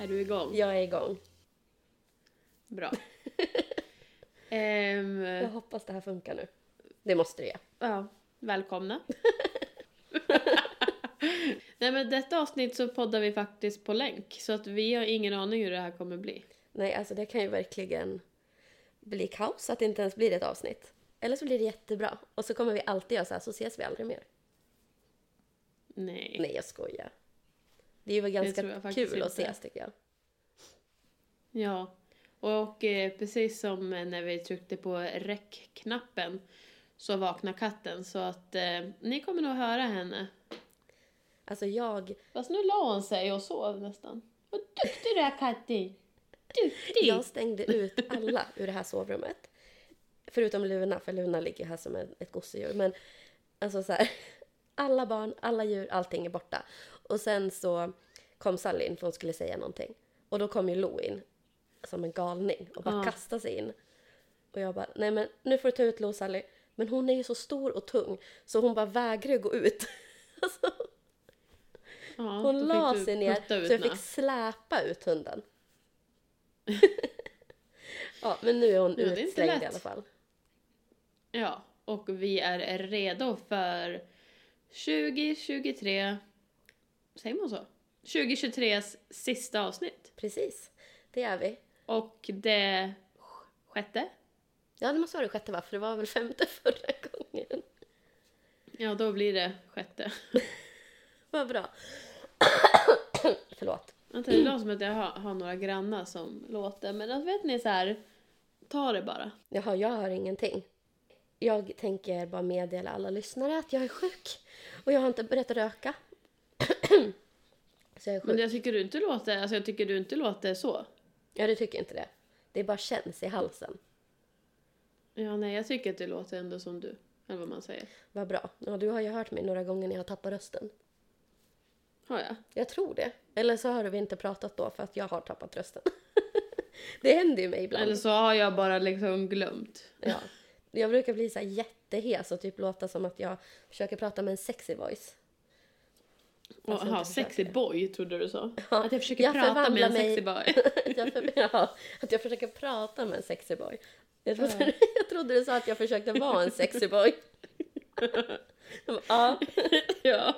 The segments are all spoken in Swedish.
Är du igång? Jag är igång. Bra. Ehm, Jag hoppas det här funkar nu. Det måste det göra. ja, välkomna. Nej men detta avsnitt så poddar vi faktiskt på länk så att vi har ingen aning hur det här kommer bli. Nej, alltså det kan ju verkligen bli kaos att det inte ens blir ett avsnitt. Eller så blir det jättebra. Och så kommer vi alltid göra så här, så ses vi aldrig mer. Nej. Nej, jag skojar. Det är ju väl tror ganska kul att inte. ses tycker jag. Ja. Och eh, precis som när vi tryckte på räckknappen så vaknar katten så att eh, ni kommer nog höra henne. Alltså jag, Fast nu la hon sig och sov nästan. Vad duktig du är Katti! Duktig! jag stängde ut alla ur det här sovrummet. Förutom Luna, för Luna ligger här som ett gosedjur. Men alltså så här, alla barn, alla djur, allting är borta. Och sen så kom Sally in för hon skulle säga någonting. Och då kom ju Lo in som en galning och bara Ja. kastade sig in. Och jag bara, nej men nu får du ta ut Lo Sally. Men hon är ju så stor och tung så hon bara vägrar ju gå ut. Alltså, Ja, hon la sig ner så jag fick släpa ut hunden. ja, men nu är hon det är utslängd i alla fall. Ja, och vi är redo för 2023... Säger man så? 2023s sista avsnitt. Precis, det är vi. Och det sjätte? Ja, det måste vara det sjätte va? För det var väl femte förra gången. Ja, då blir det sjätte. Vad bra. Förlåt. Vänta, det låter som att jag har, har några grannar som låter. Men att vet ni så här, ta det bara. Jaha, jag hör ingenting. Jag tänker bara meddela alla lyssnare att jag är sjuk. Och jag har inte börjat röka. Så jag är sjuk. Men jag tycker du inte låter, alltså jag tycker du inte låter så. Ja, du tycker inte det? Det bara känns i halsen. Ja, nej, jag tycker att det låter ändå som du. Eller vad man säger. Vad bra. Ja, du har ju hört mig några gånger när jag har tappat rösten. Har jag? Jag tror det. Eller så har vi inte pratat då för att jag har tappat rösten. det händer ju mig ibland. Eller så har jag bara liksom glömt. Ja. Jag brukar bli så här jättehes och typ låta som att jag försöker prata med en sexy voice. Och, Alltså, inte sexy boy trodde du så? Ja, Att jag försöker jag prata med en mig- sexy boy. jag för, ja, att jag försöker prata med en sexy boy. Jag trodde, jag trodde du sa att jag försökte vara en sexy boy. Ja, ja.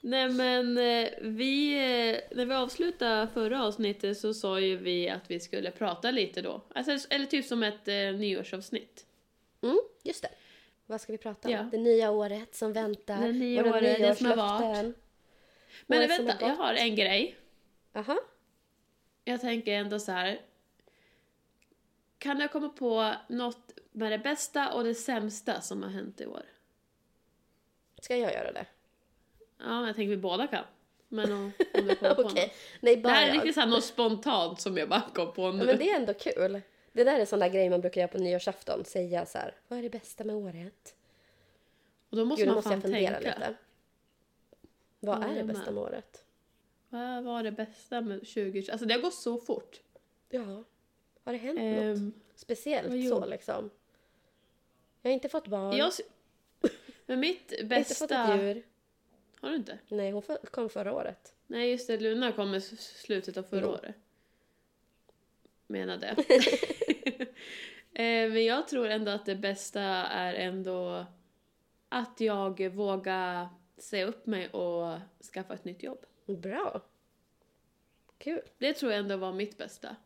Nej men eh, vi, eh, när vi avslutade förra avsnittet så sa ju vi att vi skulle prata lite då. Alltså, eller typ som ett eh, nyårsavsnitt. mm, just det. Vad ska vi prata om? Ja. Det nya året som väntar. Det nya året, det som har nyårslöften. Men vänta, jag har en grej. Aha. Jag tänker ändå så här. Kan jag komma på något med det bästa och det sämsta som har hänt i år? Ska jag göra det? Ja, jag tänker vi båda kan. Men om, om du kommer på Okej. något. Nej, Det bara här är jag. riktigt så här något spontant som jag bara kom på nu. Ja, men det är ändå kul. Det där är sån där grej man brukar göra på nyårsafton. Säga så här, vad är det bästa med året? Och då måste Gud, man måste fan jag fundera tänka. lite. Vad är det jag bästa med. året? Vad var det bästa med 2020? Alltså det har gått så fort. Ja, har det hänt något Ehm, speciellt så liksom? Jag har inte fått barn, jag, men mitt jag har inte fått bästa... ett djur. Har du inte? Nej, hon kom förra året. Nej just det, Luna kom i slutet av förra Jo. året. Menade. Eh, Men jag tror ändå att det bästa är ändå att jag vågar säga upp mig och skaffa ett nytt jobb. Bra. Kul. Det tror jag ändå var mitt bästa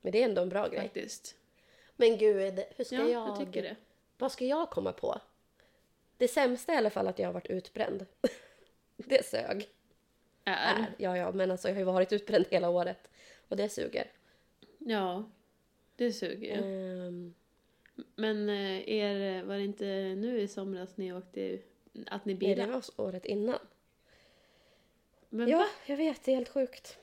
Men det är ändå en bra grej. faktiskt. Men gud, hur ska Ja, jag... jag tycker det. Vad ska jag komma på? Det sämsta är i alla fall att jag har varit utbränd. det sög. Är. Är. Ja, ja, men alltså jag har ju varit utbränd hela året. Och det suger. Ja, det suger ju. Ehm, Men eh, er, var det inte nu i somras ni åkte, att ni nej, det bilade? var året innan. Men Ja, va? jag vet. Det är helt sjukt.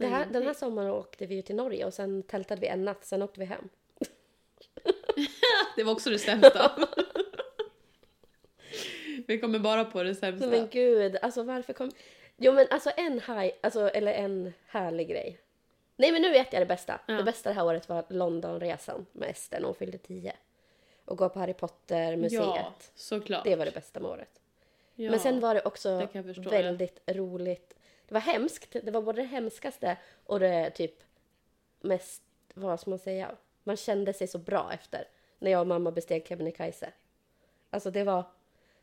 Här, den här sommaren åkte vi ju till Norge och sen tältade vi en natt, sen åkte vi hem. Det var också det sämsta. Vi kommer bara på det sämsta. Men gud, alltså varför kom... Jo men alltså en haj, alltså eller en härlig grej. Nej men nu vet jag det bästa. Ja. Det bästa det här året var Londonresan med Ester när hon fyllde 10. Och gå på Harry Potter-museet. Ja, såklart. Det var det bästa med året. Ja. Men sen var det också det jag förstå, väldigt roligt Det var hemskt. Det var både det hemskaste och det typ mest, vad ska man säga, man kände sig så bra efter. När jag och mamma besteg Kebnekaise. Alltså det var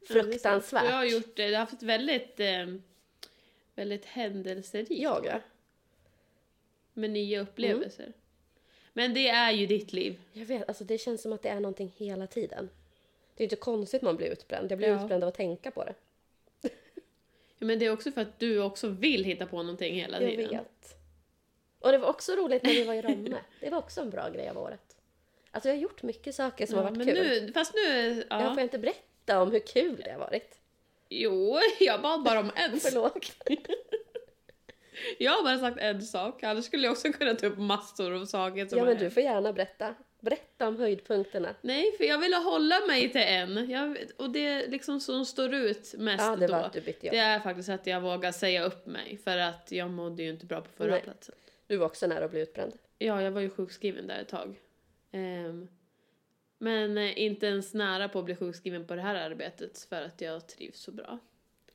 fruktansvärt. Du har gjort det, du har haft väldigt, eh, väldigt händelserikt Jag ja. Med nya upplevelser. Men det är ju ditt liv. Jag vet, alltså det känns som att det är någonting hela tiden. Det är inte konstigt man blir utbränd. Jag blir Ja. utbränd av att tänka på det. Ja, men det är också för att du också vill hitta på någonting hela Jag tiden. vet. Och det var också roligt när vi var i Romme. Det var också en bra grej av året. Alltså jag har gjort mycket saker som Ja, har varit men kul. nu, fast nu... Jag Ja. får inte berätta om hur kul det har varit. Jo, jag bad bara om en sak. Jag har bara sagt en sak, annars skulle jag också kunna ta upp massor av saker som Ja men du får gärna berätta. Berätta om höjdpunkterna. Nej, för jag ville hålla mig till en. Jag, och det liksom som står ut mest Ja, det då. att du bytte jobb. Det är faktiskt att jag vågar säga upp mig för att jag mådde ju inte bra på förra Nej. platsen. Du var också nära att bli utbränd. Ja, jag var ju sjukskriven där ett tag. Ehm, men inte ens nära på att bli sjukskriven på det här arbetet för att jag trivs så bra.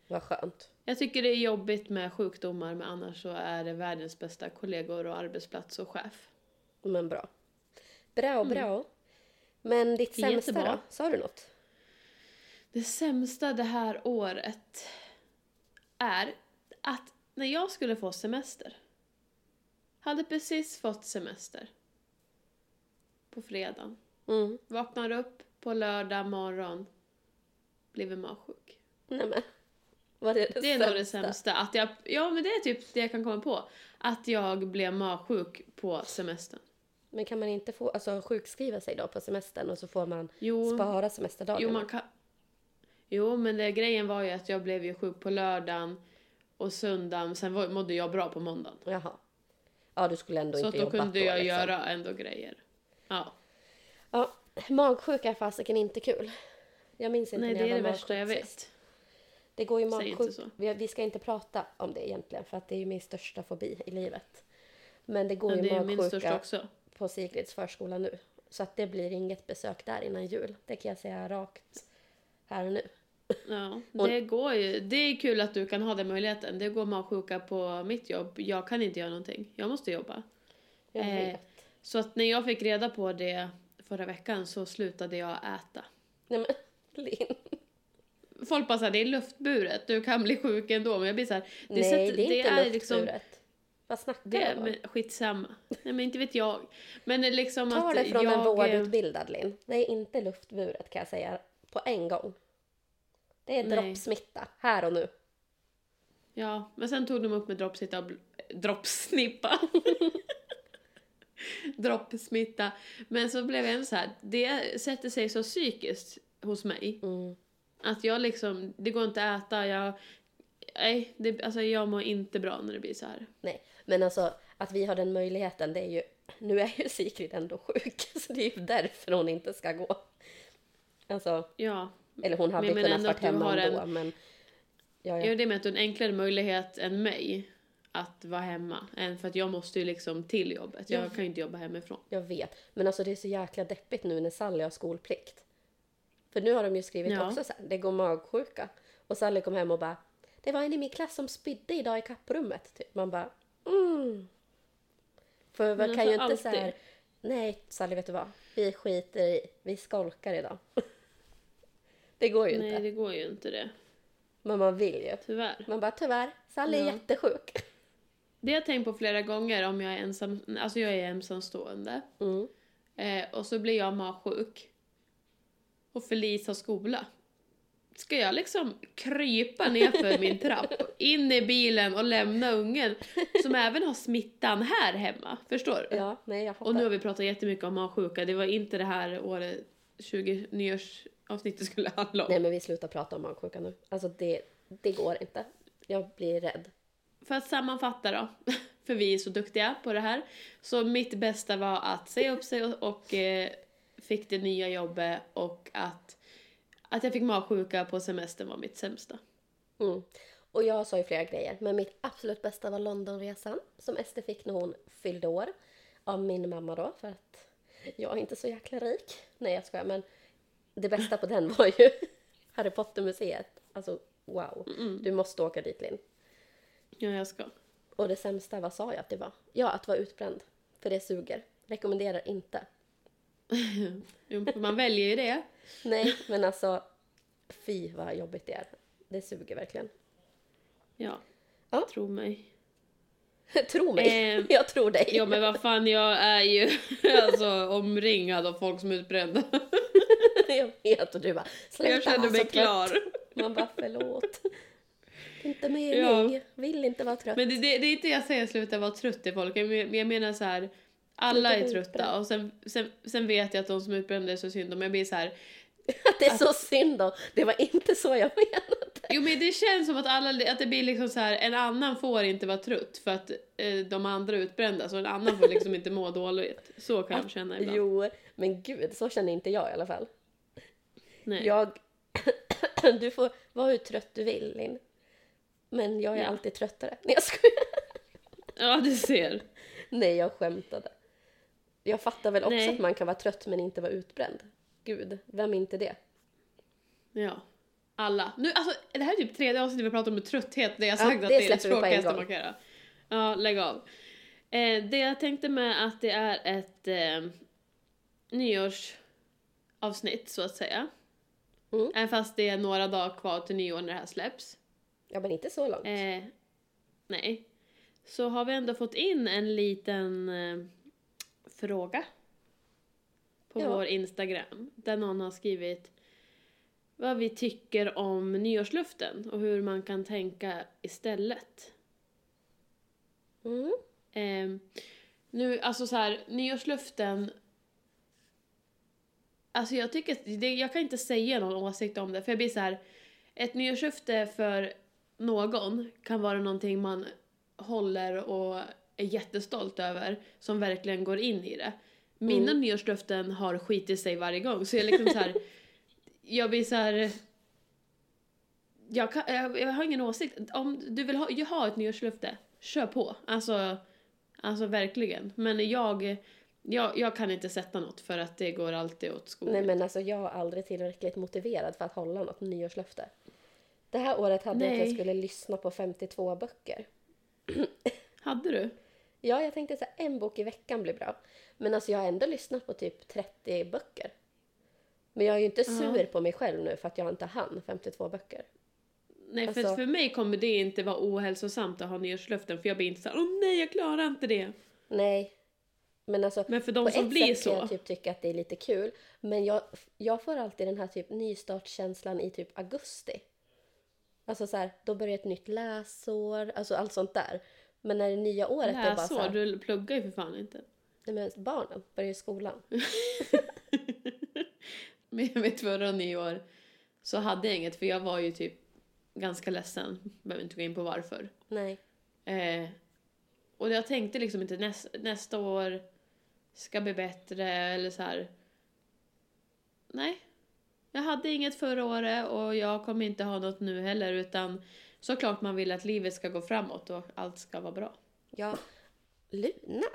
Vad skönt. Jag tycker det är jobbigt med sjukdomar men annars så är det världens bästa kollegor och arbetsplats och chef. Men bra. Bra, bra. Men ditt Mm. sämsta Jättebra. då? Sa du något? Det sämsta det här året är att när jag skulle få semester, hade precis fått semester på fredagen, Mm. vaknar upp på lördag morgon, blivit magsjuk. Nej men. Var det det Det är nog det sämsta. Att jag, ja men det är typ det jag kan komma på. Att jag blev magsjuk på semestern. Men kan man inte få, alltså sjukskriva sig då på semestern och så får man Jo, spara semesterdagarna? jo, man kan, jo men det, grejen var ju att jag blev ju sjuk på lördagen och söndagen, sen var, mådde jag bra på måndagen. Jaha. Ja, du skulle ändå Så inte då jobbat kunde då jag liksom. göra ändå grejer. Ja. Ja, magsjuka är fasiken inte kul. Jag minns inte Nej, när det jag är var det värsta jag magsjuk sist. vet. Det går ju Säg inte magsjuk. så. Vi, vi ska inte prata om det egentligen för att det är ju min största fobi i livet. Men det går Men ju det magsjuka på Sigrids förskola nu. Så att det blir inget besök där innan jul. Det kan jag säga rakt här och nu. Ja, det går ju. Det är kul att du kan ha den möjligheten. Det går magsjuka på mitt jobb. Jag kan inte göra någonting. Jag måste jobba. Jag Eh. Så att när jag fick reda på det förra veckan så slutade jag äta. Nej men Linn. Folk bara såhär, det är luftburet, du kan bli sjuk ändå. Men jag blir såhär, det, Nej, sätter- det är inte är liksom, luftburet. Vad snackar det du om? men, skitsamma. Nej men inte vet jag. Men det liksom Ta att det från jag... en vårdutbildad Linn. Det är inte luftburet kan jag säga på en gång. Det är droppsmitta, här och nu. Ja, men sen tog de upp med droppsnitta och droppsnippa. Droppsmitta. Men så blev jag så här, det sätter sig så psykiskt hos mig. Mm. Att jag liksom, det går inte att äta, jag... Nej, det, alltså jag mår inte bra när det blir så här. Nej, men alltså att vi har den möjligheten, det är ju... Nu är ju Sigrid ändå sjuk, så det är ju därför hon inte ska gå. Alltså, Ja, eller hon hade Men jag kunnat att du hemma ändå, en- men... Ja, jag ja. är det med att du har en enklare möjlighet än mig att vara hemma. Än för att jag måste ju liksom till jobbet. Jag Ja. kan ju inte jobba hemifrån. Jag vet. Men alltså det är så jäkla deppigt nu när Sally har skolplikt. För nu har de ju skrivit Ja. också så här, det går magsjuka. Och Sally kom hem och bara, det var en i min klass som spydde idag i kapprummet. Typ. Man bara, mm. För man kan ju inte alltså, så här, alltid. nej Sally vet du vad, vi skiter i, vi skolkar idag. det går ju Nej, inte. det går ju inte det. Men man vill ju. Tyvärr. Man bara, tyvärr, Sally är Ja. jättesjuk. Det har jag tänkt på flera gånger om jag är ensam, alltså jag är ensamstående. Mm. Eh, och så blir jag magsjuk. Och Felice har skola. Ska jag liksom krypa ner för min trapp, in i bilen och lämna ungen som även har smittan här hemma? Förstår du? Ja, nej jag fattar. Och nu har vi pratat jättemycket om magsjuka. Det var inte det här året 20 nyårsavsnittet skulle handla om. Nej men vi slutar prata om magsjuka nu. Alltså det, det går inte. Jag blir rädd. För att sammanfatta då, för vi är så duktiga på det här. Så mitt bästa var att säga upp sig och, och eh, fick det nya jobbet och att, att jag fick magsjuka på semestern var mitt sämsta. Mm. Och jag sa ju flera grejer, men mitt absolut bästa var Londonresan som Ester fick när hon fyllde år. Av min mamma då, för att jag är inte så jäkla rik. Nej jag skojar, men det bästa på den var ju Harry Potter-museet. Alltså wow, du måste åka dit Linn. Ja, jag ska. Och det sämsta, vad sa jag att det var? Ja, att vara utbränd. För det suger. Rekommenderar inte. Jo, Man väljer ju det. Nej, men alltså fy vad jobbigt det är. Det suger verkligen. Ja, Ja. tro mig. Tro mig, Ehm, jag tror dig. Ja men vad fan, jag är ju alltså omringad av folk som är utbrända. jag vet och du bara sluta Jag känner mig så trött." klar. Man bara förlåt. Inte mening, vill inte vara trött. Men det, det, det är inte jag säger sluta vara trött till folk, jag men- jag menar så här. Alla är trötta och sen, sen, sen vet jag att de som är utbrända är så synd om. Jag blir så här. Att det är så synd då. Det var inte så jag menade. Jo men det känns som att alla, att det blir liksom så här. en annan får inte vara trött för att eh, de andra är utbrända så en annan får liksom inte må dåligt. Så kan jag känna ibland. Jo, men gud, så känner inte jag i alla fall. Nej. Jag... du får vara hur trött du vill, Linn. Men jag är Ja. alltid tröttare. Nej, jag skojar. Ja du ser. Nej, jag skämtade. Jag fattar väl också Nej. att man kan vara trött men inte vara utbränd. Gud, vem inte det? Ja. Alla. Nu, alltså, det här är typ tredje avsnittet vi pratar om trötthet där jag Ja, sagt att det det är det tråkigaste man kan göra. Ja, lägg av. Eh, det jag tänkte med att det är ett eh, nyårsavsnitt så att säga. Mm. Även fast det är några dagar kvar till nyår när det här släpps. Ja, men inte så långt. Eh, nej. Så har vi ändå fått in en liten eh, fråga. På Ja. vår Instagram. Där någon har skrivit vad vi tycker om nyårsluften och hur man kan tänka istället. Mm. Eh, nu, alltså så här, nyårsluften. Alltså jag tycker, det, jag kan inte säga någon åsikt om det för jag blir så här. Ett nyårslöfte för någon kan vara någonting man håller och är jättestolt över som verkligen går in i det. Mina Mm. nyårslöften har skitit sig varje gång så jag liksom så här. jag blir så här. Jag, kan, jag, jag har ingen åsikt. Om du vill ha, jag har ett nyårslöfte, kör på. Alltså, alltså verkligen. Men jag, jag, jag kan inte sätta något för att det går alltid åt skogen. Nej, men alltså jag är aldrig tillräckligt motiverad för att hålla något nyårslöfte. Det här året hade jag att jag Nej. skulle lyssna på 52 böcker. Hade du? Ja, jag tänkte så här, en bok i veckan blir bra. Men alltså jag har ändå lyssnat på typ 30 böcker. Men jag är ju inte sur Ja. på mig själv nu för att jag inte hann 52 böcker. Nej, för Alltså- för mig kommer det inte vara ohälsosamt att ha nyårslöften för jag blir inte så här, åh nej jag klarar inte det. Nej. Men alltså Men för de på som ett blir sätt kan så. jag typ tycka att det är lite kul. Men jag, jag får alltid den här typ nystartskänslan i typ augusti. Alltså så här, då börjar ett nytt läsår, alltså allt sånt där. Men när det nya året är bara så Läsår, här, du pluggar ju för fan inte. nej men barnen börjar i skolan. Men jag vet förra nyår så hade jag inget för jag var ju typ ganska ledsen. Behöver inte gå in på varför. Nej. Eh, och jag tänkte liksom inte näs, nästa år ska bli bättre eller så här. Nej. Jag hade inget förra året och jag kommer inte ha något nu heller utan såklart man vill att livet ska gå framåt och allt ska vara bra. Ja, Luna,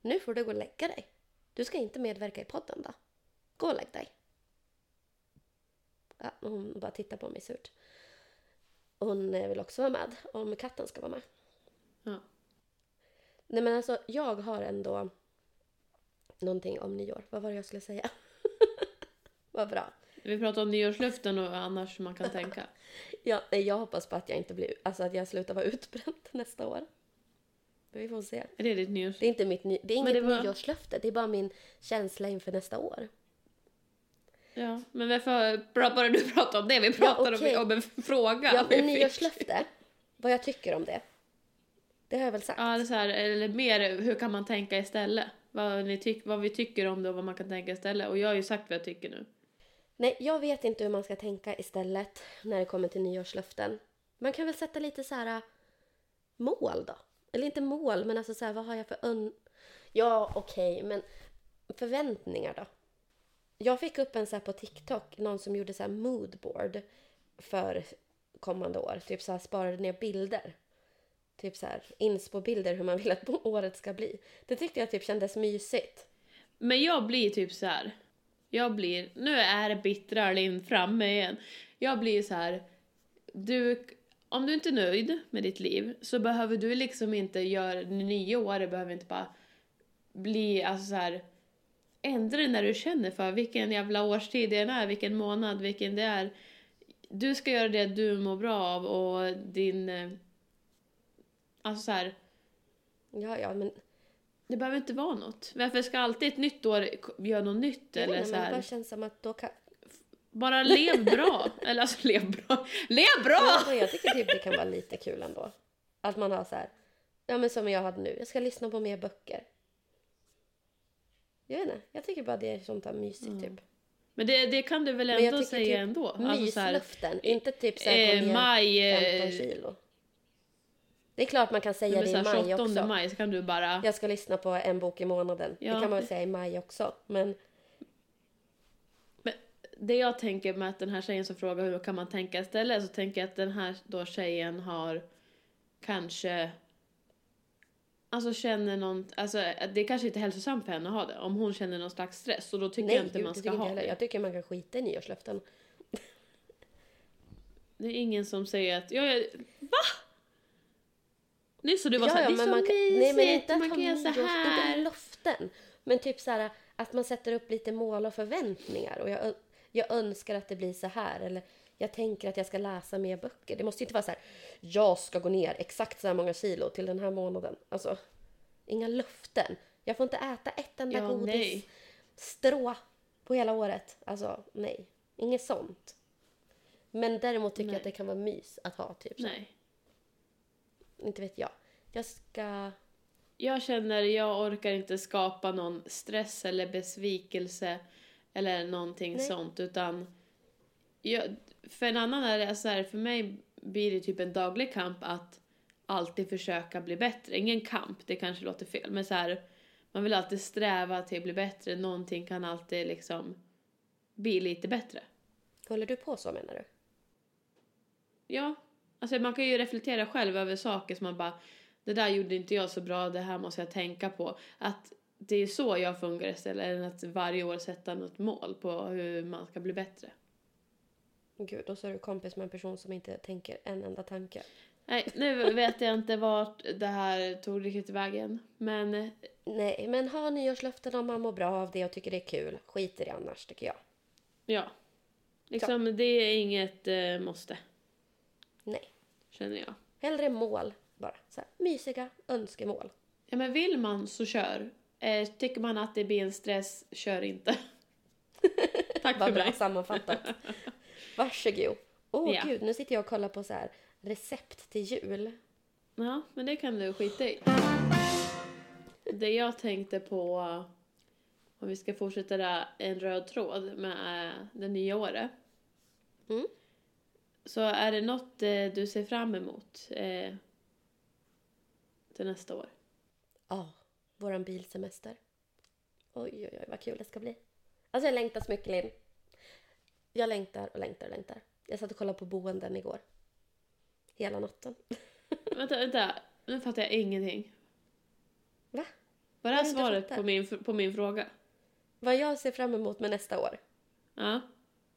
nu får du gå och lägga dig. Du ska inte medverka i podden då. Gå och lägg dig. Ja, hon bara tittar på mig surt. Hon eh, vill också vara med om katten ska vara med. Ja. Nej men alltså, jag har ändå någonting om nyår. Vad var det jag skulle säga? Vad bra. Vi pratar om nyårslöften och annars man kan tänka. Ja, nej, jag hoppas på att jag inte blir, alltså att jag slutar vara utbränd nästa år. Vi får se. Är det ditt nyårs... Det är inte mitt ny, det är inget det var- nyårslöfte, det är bara min känsla inför nästa år. Ja, men varför bra, bara du pratar om det? Vi pratar okej. om, om en fråga. Ja, men nyårslöfte, vad jag tycker om det. Det har jag väl sagt. Ja, det är så här, eller mer hur kan man tänka istället? Vad, ni tyck, vad vi tycker om det och vad man kan tänka istället. Och jag har ju sagt vad jag tycker nu. Nej, jag vet inte hur man ska tänka istället när det kommer till nyårslöften. Man kan väl sätta lite så här äh, mål då? Eller inte mål, men alltså så här, vad har jag för ön... Ja, okej, men förväntningar då? Jag fick upp en så här på TikTok, någon som gjorde så här moodboard för kommande år. Typ så här sparade ner bilder. Typ så här inspo-bilder hur man vill att året ska bli. Det tyckte jag typ kändes mysigt. Men jag blir typ så här. Jag blir, nu är det bittra Linn framme igen. Jag blir så här. Du, om du inte är nöjd med ditt liv så behöver du liksom inte göra Nio år, året behöver inte bara bli alltså så här ändra det när du känner för vilken jävla årstid det än är, vilken månad, vilken det är. Du ska göra det du mår bra av och din... Eh, alltså så här, Ja, ja, men det behöver inte vara något. Varför ska alltid ett nytt år göra något nytt eller inte, så här? bara känns som att då kan... Bara lev bra! eller alltså lev bra! Lev bra! Men jag tycker typ det kan vara lite kul ändå. Att man har så här... Ja, men som jag hade nu. Jag ska lyssna på mer böcker. Jag vet inte. Jag tycker bara det är sånt där mysigt typ. Men det, det kan du väl ändå säga typ ändå? Alltså så här, Mysluften. inte typ så här, eh, maj... 15 Eh, kilo. Det är klart man kan säga det i maj 28 också. maj så kan du bara... Jag ska lyssna på en bok i månaden. Ja. Det kan man väl säga i maj också. Men Men det jag tänker med att den här tjejen som frågar hur kan man tänka istället så tänker jag att den här då tjejen har kanske Alltså känner någon, alltså det är kanske inte är hälsosamt för henne att ha det om hon känner någon slags stress och då tycker nej, jag inte man ska ha det. Jag tycker man kan skita i nyårslöften. Det är ingen som säger att, ja, jag? Nyss så du var ja, såhär, ja, det är men så man mysigt, nej, men inte man kan göra så inte här. löften. Men typ så här att man sätter upp lite mål och förväntningar. Och jag, jag önskar att det blir så här. Eller jag tänker att jag ska läsa mer böcker. Det måste ju inte vara så här. Jag ska gå ner exakt så här många kilo till den här månaden. Alltså, inga löften. Jag får inte äta ett enda Ja, godis nej. strå på hela året. Alltså, nej. Inget sånt. Men däremot tycker jag Nej. att det kan vara mys att ha typ så. Nej. Inte vet jag. Jag ska... Jag känner, jag orkar inte skapa någon stress eller besvikelse eller någonting Nej. sånt utan jag, för en annan är det så här, för mig blir det typ en daglig kamp att alltid försöka bli bättre. Ingen kamp, det kanske låter fel, men så här, man vill alltid sträva till att bli bättre. Någonting kan alltid liksom bli lite bättre. Håller du på så menar du? Ja, alltså man kan ju reflektera själv över saker som man bara det där gjorde inte jag så bra, det här måste jag tänka på. Att det är så jag fungerar istället än att varje år sätta något mål på hur man ska bli bättre. Gud, och så är du kompis med en person som inte tänker en enda tanke. Nej, nu vet jag inte vart det här tog riktigt vägen. Men eh, Nej, men ha nyårslöften om man mår bra av det och tycker det är kul. Skit i det annars, tycker jag. ja, liksom det är inget eh, måste, Nej. känner jag. Hellre mål, bara. Så här, mysiga önskemål. Ja, men vill man så kör. Eh, tycker man att det blir en stress, kör inte. Tack Vad för bra mig. sammanfattat. Varsågod. Åh Ja. gud, nu sitter jag och kollar på så här recept till jul. Ja, men det kan du skita i. Det jag tänkte på, om vi ska fortsätta där, en röd tråd med eh, det nya året. Mm. Så är det något eh, du ser fram emot eh, till nästa år? Ja, våran bilsemester. Oj, oj, oj, vad kul det ska bli. Alltså jag längtar så mycket, Linn. Jag längtar och längtar och längtar. Jag satt och kollade på boenden igår. Hela natten. vänta, vänta. Nu fattar jag ingenting. Va? Var det här svaret på min, på min fråga? Vad jag ser fram emot med nästa år. Ja.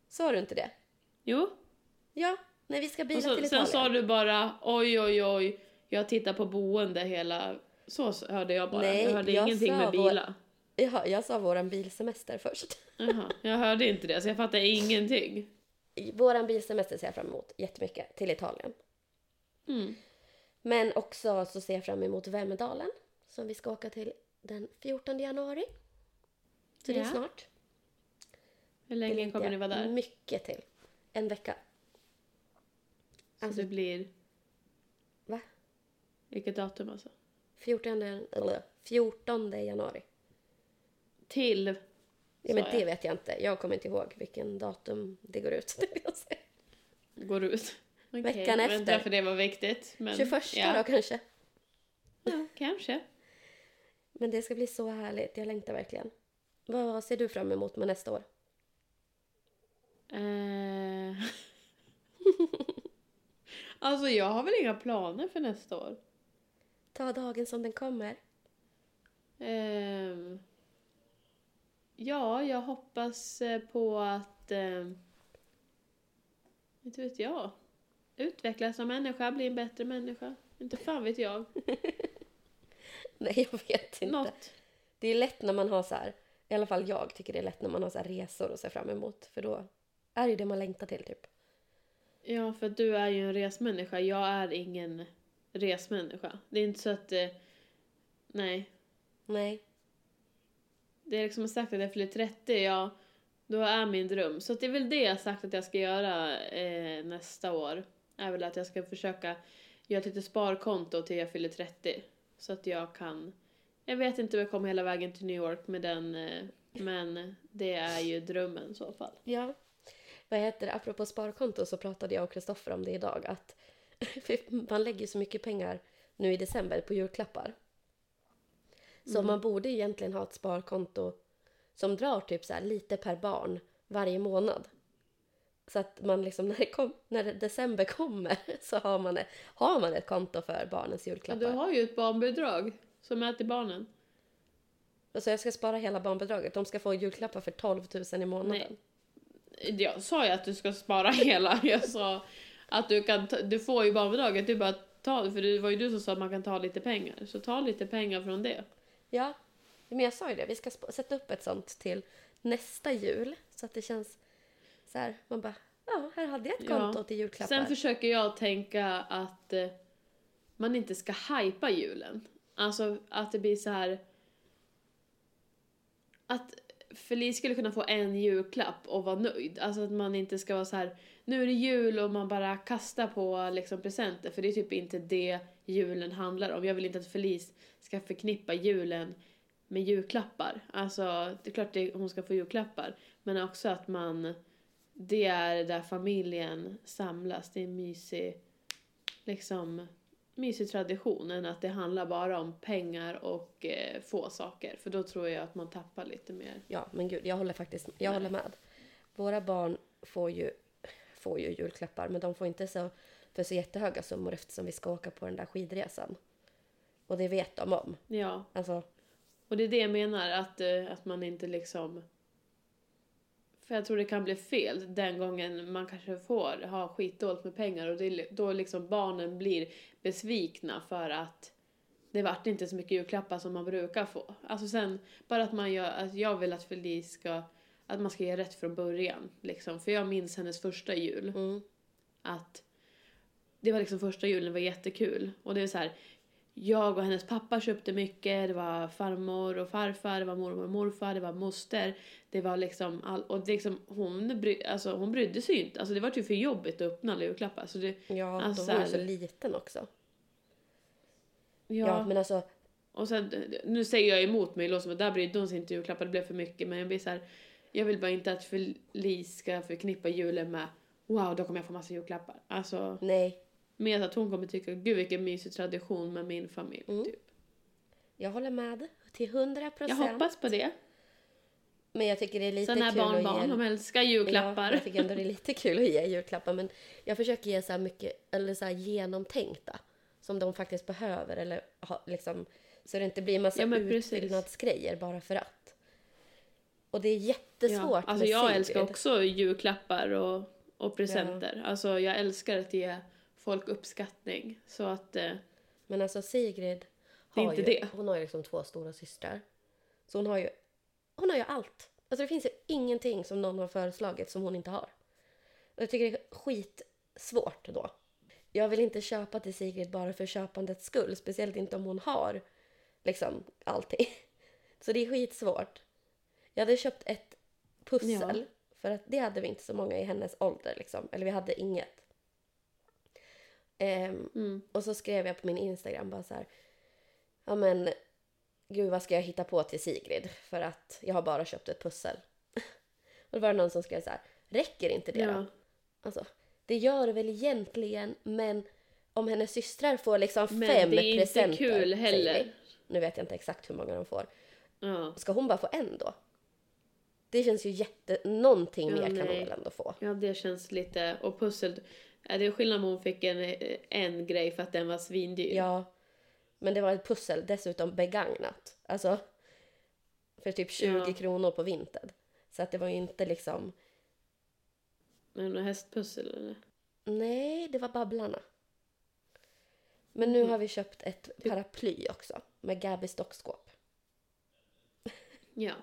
Sa du inte det? Jo. Ja, när vi ska bila Och så, till sen Italien. sa du bara oj, oj, oj. Jag tittar på boende hela... Så hörde jag bara. Nej, jag hörde jag ingenting med vår- bila. Ja, jag sa våran bilsemester först. Jaha, jag hörde inte det så jag fattar ingenting. Våran bilsemester ser jag fram emot jättemycket, till Italien. Mm. Men också så ser jag fram emot Vemdalen som vi ska åka till den 14 januari. Så det är Ja. snart. Hur länge kommer ni vara där? Mycket till. En vecka. Så Alltså- det blir... Vilket datum alltså? 14, eller, 14 januari. Till... Ja, men det jag. vet jag inte. Jag kommer inte ihåg vilken datum det går ut. Går ut. Okej, Veckan efter. inte varför det var viktigt. Men, 21 ja. då kanske. Ja, kanske. Men det ska bli så härligt. Jag längtar verkligen. Vad ser du fram emot med nästa år? Eh... alltså jag har väl inga planer för nästa år. Ta dagen som den kommer. Ehm, ja, jag hoppas eh, på att... ehm, inte vet jag. utvecklas som människa, bli en bättre människa. Inte fan vet jag. Nej, jag vet inte. Något. Det är lätt när man har så här, i alla fall jag tycker det är lätt när man har så här resor att se fram emot. För då är det ju det man längtar till typ. Ja, för du är ju en resmänniska. Jag är ingen resmänniska. Det är inte så att... Eh, nej. Nej. Det är liksom sagt att jag fyller 30, ja, då är min dröm. Så det är väl det jag sagt att jag ska göra eh, nästa år. Är väl att jag ska försöka göra ett litet sparkonto till jag fyller 30. Så att jag kan... Jag vet inte om jag kommer hela vägen till New York med den, eh, men det är ju drömmen i så fall. Ja. Vad heter det? Apropå sparkonto så pratade jag och Kristoffer om det idag. Att man lägger så mycket pengar nu i december på julklappar. Så man borde egentligen ha ett sparkonto som drar typ så lite per barn varje månad. Så att man liksom när, kom, när december kommer så har man, har man ett konto för barnens Ja, julklappar. du har ju ett barnbidrag som är till barnen. Så jag ska spara hela barnbidraget. De ska få julklappar för 12 000 i månaden. Nej. Jag sa ju att du ska spara hela. Jag sa att du kan ta, du får ju barnbidraget, du bara ta för det var ju du som sa att man kan ta lite pengar. Så ta lite pengar från det. Ja, men jag sa ju det. Vi ska sätta upp ett sånt till nästa jul. Så att det känns så här. Man bara, ja, här hade jag ett Ja. konto till julklappar. Sen försöker jag tänka att eh, man inte ska hypa julen. Alltså att det blir så här att Felice skulle kunna få en julklapp och vara nöjd. Alltså att man inte ska vara så här nu är det jul och man bara kastar på liksom presenter för det är typ inte det julen handlar om. Jag vill inte att Felice ska förknippa julen med julklappar. Alltså det är klart att hon ska få julklappar men också att man det är där familjen samlas. Det är en mysig, liksom, mysig tradition än att det handlar bara om pengar och eh, få saker. För då tror jag att man tappar lite mer. Ja, men gud, jag håller faktiskt jag håller med. Våra barn får ju, får ju julklappar, men de får inte så, för så jättehöga summor eftersom vi ska åka på den där skidresan. Och det vet de om. Ja, Alltså, och det är det jag menar, att, eh, att man inte liksom... För jag tror det kan bli fel den gången man kanske får ha skitdåligt med pengar och det, då liksom barnen blir besvikna för att det vart inte så mycket julklappar som man brukar få. Alltså sen, bara att man gör, att jag vill att Felice ska, att man ska göra rätt från början liksom. För jag minns hennes första jul. mm, att det var liksom första julen, det var jättekul. Och det är så här, jag och hennes pappa köpte mycket, det var farmor och farfar, det var mormor och morfar, det var moster. Det var liksom, all, och liksom hon, bry, alltså, hon brydde sig ju inte. Alltså det var ju för jobbigt att öppna alla julklappar. Så det, ja, Alltså, då var ju så liten också. ja, Ja. men alltså, Och sen, nu säger jag emot mig, låter som att där brydde hon sig inte julklappar, det blev för mycket. Men jag blir så här, jag vill bara inte att Felice ska förknippa julen med wow, då kommer jag få massa julklappar. Alltså, nej. Mer att hon kommer tycka, gud vilken mysig tradition med min familj. Mm. Typ. Jag håller med till 100% Jag procent. hoppas på det. Men jag tycker det är lite är kul barn att barn, ge... de älskar Ja, julklappar. jag tycker ändå det är lite kul att ge julklappar. Men jag försöker ge så här mycket, eller så genomtänkta. Som de faktiskt behöver. Eller ha, liksom, så det inte blir en massa Ja, utfyllnadsgrejer bara för att. Och det är jättesvårt ja. Alltså med jag älskar också julklappar och, och presenter. Alltså jag älskar att ge folk uppskattning. Så att, eh, Men alltså Sigrid har inte ju, det. hon har ju liksom två stora systrar. Så hon har ju, hon har ju allt. Alltså det finns ju ingenting som någon har föreslagit som hon inte har. Och jag tycker det är skitsvårt då. Jag vill inte köpa till Sigrid bara för köpandets skull. Speciellt inte om hon har liksom allting. Så det är skitsvårt. Jag hade köpt ett pussel. Ja. För att det hade vi inte så många i hennes ålder. Liksom. Eller vi hade inget. Ehm, mm. och så skrev jag på min Instagram bara så här. Ja men gud vad ska jag hitta på till Sigrid? För att jag har bara köpt ett pussel. och då var det någon som skrev så här. Räcker inte det ja. då? Alltså, det gör det väl egentligen men om hennes systrar får liksom Men fem det är inte presenter. kul heller. Nu vet jag inte exakt hur många de får. Ja. Ska hon bara få en då? Det känns ju jätte... Någonting Ja, mer kan hon nej. väl ändå få? ja, det känns lite... Och pussel... Är det skillnad om hon fick en, en grej för att den var svindyr? Ja. Men det var ett pussel, dessutom begagnat. Alltså, för typ 20 Ja. kronor på Vinted. Så att det var ju inte liksom... Men hästpussel eller? Nej, det var Babblarna. Men nu har vi köpt ett paraply också med Gabby stockskåp. Ja.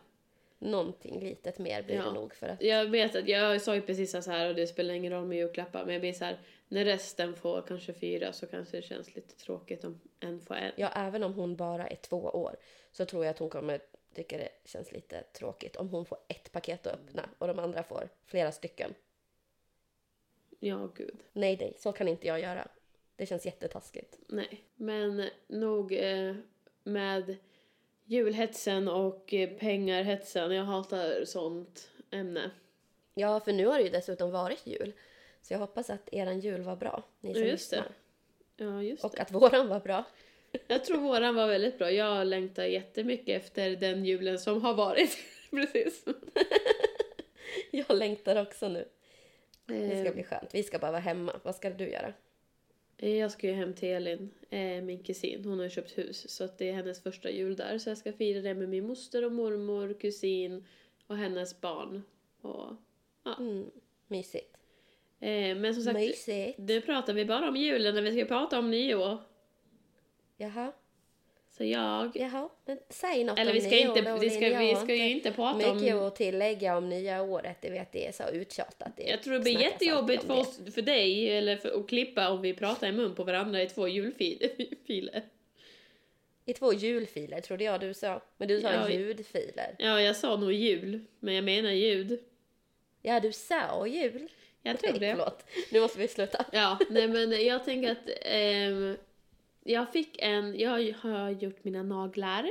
Någonting litet mer blir Ja. det nog för att... Jag vet att jag sa ju precis så här och det spelar ingen roll med julklappar men jag blir så här när resten får kanske fyra så kanske det känns lite tråkigt om en får en. Ja, även om hon bara är två år så tror jag att hon kommer tycka det känns lite tråkigt om hon får ett paket att öppna och de andra får flera stycken. Ja, gud. Nej, nej, så kan inte jag göra. Det känns jättetaskigt. Nej. Men nog eh, med julhetsen och eh, pengarhetsen. Jag hatar sånt ämne. Ja, för nu har det ju dessutom varit jul. Så jag hoppas att eran jul var bra, ni som Ja, just det. lyssnar. Ja, just Och det. att våran var bra. Jag tror våran var väldigt bra. Jag längtar jättemycket efter den julen som har varit. Precis. Jag längtar också nu. Det ska Eh, bli skönt. Vi ska bara vara hemma. Vad ska du göra? Jag ska ju hem till Elin, eh, min kusin. Hon har ju köpt hus så att det är hennes första jul där. Så jag ska fira det med min moster och mormor, kusin och hennes barn. Och, Mm, mysigt. eh, men som sagt, Mysigt. nu pratar vi bara om julen när vi ska prata om nyår. Jaha, Så jag... jaha. Men säg något Eller om vi ska, nyår inte, då, vi ska, vi ska ju inte prata mycket om... att tillägga om nya året. Jag vet det är så uttjatat. Det Jag tror det blir jättejobbigt för, oss, för dig eller för, att klippa om vi pratar i mun på varandra i två julfiler. det. I två julfiler trodde jag du sa. Men du sa Ja, ljudfiler. Ja, jag sa nog jul, men jag menar ljud. Ja, du sa jul. Jag tror det. Förlåt. Nu måste vi sluta. Ja, nej men jag tänker att ehm, jag fick en, jag har gjort mina naglar.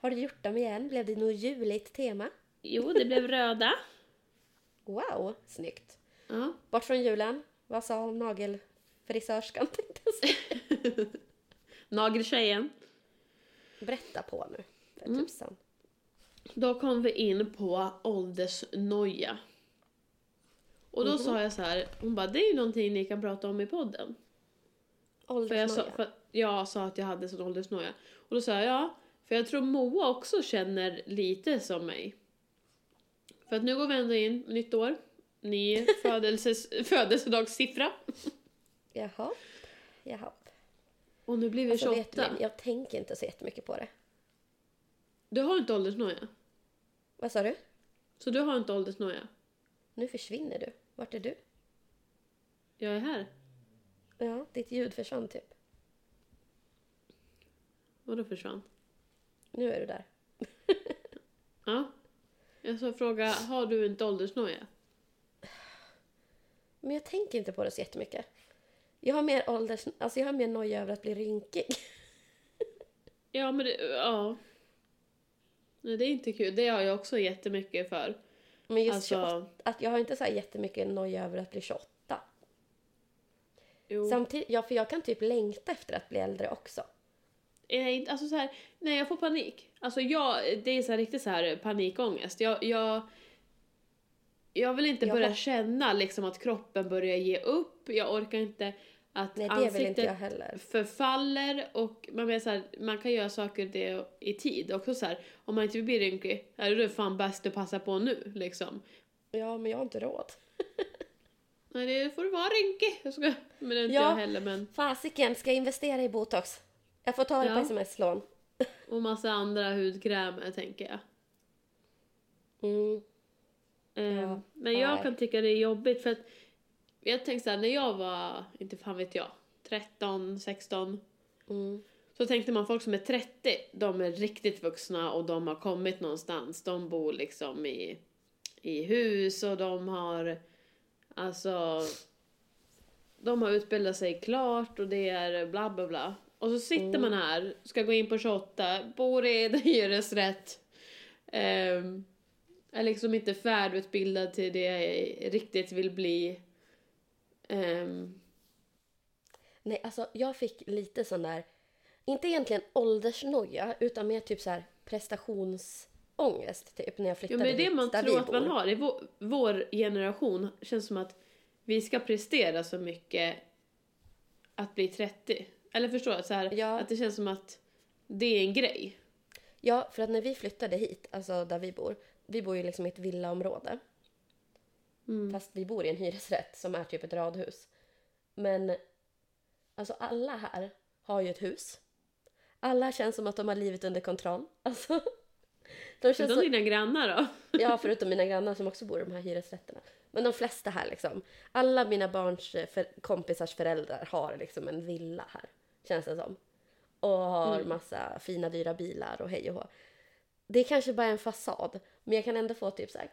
Har du gjort dem igen? Blev det något juligt tema? Jo, det blev röda. Wow, snyggt. Ja. Bort från julen. Vad sa nagelfrisörskan tänkte jag säga. Nageltjejen. Berätta på nu. För Mm. tusan. Då kom vi in på åldersnoja. Och då Mhm. sa jag så här, hon bara det är ju någonting ni kan prata om i podden. För jag, sa, för jag sa att jag hade sån åldersnoja. Och då sa jag ja, för jag tror Moa också känner lite som mig. För att nu går vi ändå in, nytt år, ny födelses, födelsedagssiffra. Jaha. Jaha. Och nu blir vi Alltså, vet 28. du, jag tänker inte så jättemycket på det. Du har inte åldersnoja. Vad sa du? Så du har inte åldersnoja. Nu försvinner du. Vart är du? Jag är här. Ja, ditt ljud försvann typ. Vadå försvann? Nu är du där. Ja. Jag så fråga, har du inte åldersnoja? Men jag tänker inte på det så jättemycket. Jag har mer ålders... Alltså jag har mer noja över att bli rynkig. Ja, men det, ja. Nej, det är inte kul. Det har jag också jättemycket för. Men just Alltså- 28, att jag har inte så här jättemycket noja över att bli 28. Jo. Samtidigt, ja för jag kan typ längta efter att bli äldre också. Nej, inte- alltså så här, nej jag får panik. Alltså jag, det är så här riktigt så här panikångest. Jag, jag, jag vill inte Jag börja har- känna liksom att kroppen börjar ge upp. Jag orkar inte att Nej, ansiktet förfaller och man, menar så här, man kan göra saker det i tid. Också så här, om man inte vill bli rynkig, är det fan bäst att passa på nu liksom. Ja, men jag har inte råd. Nej, det får du vara rynkig. Jag ska, men det är inte Ja. jag heller men. Fasiken, ska jag investera i botox? Jag får ta det Ja. på sms-lån. Och massa andra hudkrämer tänker jag. Mm. Eh, Ja, men jag nej. kan tycka det är jobbigt för att jag tänkte såhär, när jag var, inte fan vet jag, 13, 16 Mm. så tänkte man folk som är 30, de är riktigt vuxna och de har kommit någonstans. De bor liksom i, i hus och de har, alltså, de har utbildat sig klart och det är bla bla bla. Och så sitter man här, ska gå in på 28, bor i en hyresrätt. Um, är liksom inte färdigutbildad till det jag riktigt vill bli. Ehm, Nej, alltså jag fick lite sån där, inte egentligen åldersnoja, utan mer typ så här prestationsångest typ när jag Ja, flyttade men det är det hit man tror att man har. I vår, vår generation känns som att vi ska prestera så mycket att bli 30. Eller förstår du? Så här, Ja. Att det känns som att det är en grej. Ja, för att när vi flyttade hit, alltså där vi bor, vi bor ju liksom i ett villaområde. Mm. Fast vi bor i en hyresrätt som är typ ett radhus. Men alltså alla här har ju ett hus. Alla känns som att de har livet under kontroll. Alltså, de Förutom så, dina grannar då? ja, förutom mina grannar som också bor i de här hyresrätterna. Men de flesta här liksom. Alla mina barns eh, för, kompisars föräldrar har liksom en villa här. Känns det som. Och har Mm. massa fina dyra bilar och hej och hå. Det är kanske bara en fasad. Men jag kan ändå få typ så här.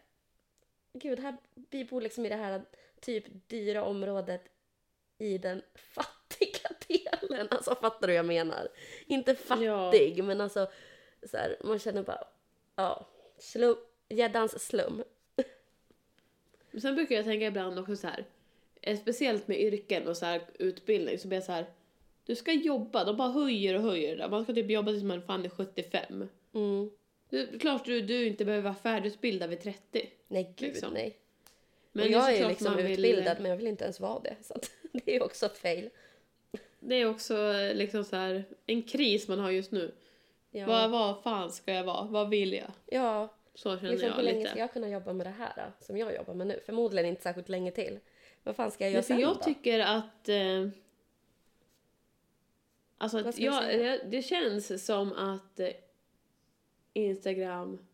Gud, här, vi bor liksom i det här typ dyra området i den fattiga delen. Alltså fattar du vad jag menar? Inte fattig, men alltså så här, man känner bara, ja, slum, gäddans slum. Men Sen brukar jag tänka ibland också så här, eh, speciellt med yrken och så här utbildning, så blir jag så här, du ska jobba, de bara höjer och höjer det. Man ska typ jobba tills man fan är 75. Mm. Är klart du, du inte behöver vara färdigutbildad vid 30. Nej, gud Liksom. nej. Men och är jag är såklart liksom man vill- utbildad, men jag vill inte ens vara det. Så det är också fail. Det är också eh, liksom så här, en kris man har just nu. Ja, Vad, vad fan ska jag vara? Vad vill jag? ja Så känner liksom, hur jag länge lite. ska jag kunna jobba med det här då, som jag jobbar med nu? Förmodligen inte särskilt länge till. Vad fan ska jag göra sen jag då? tycker att... Eh, alltså, att du jag, det, det känns som att eh, Instagram...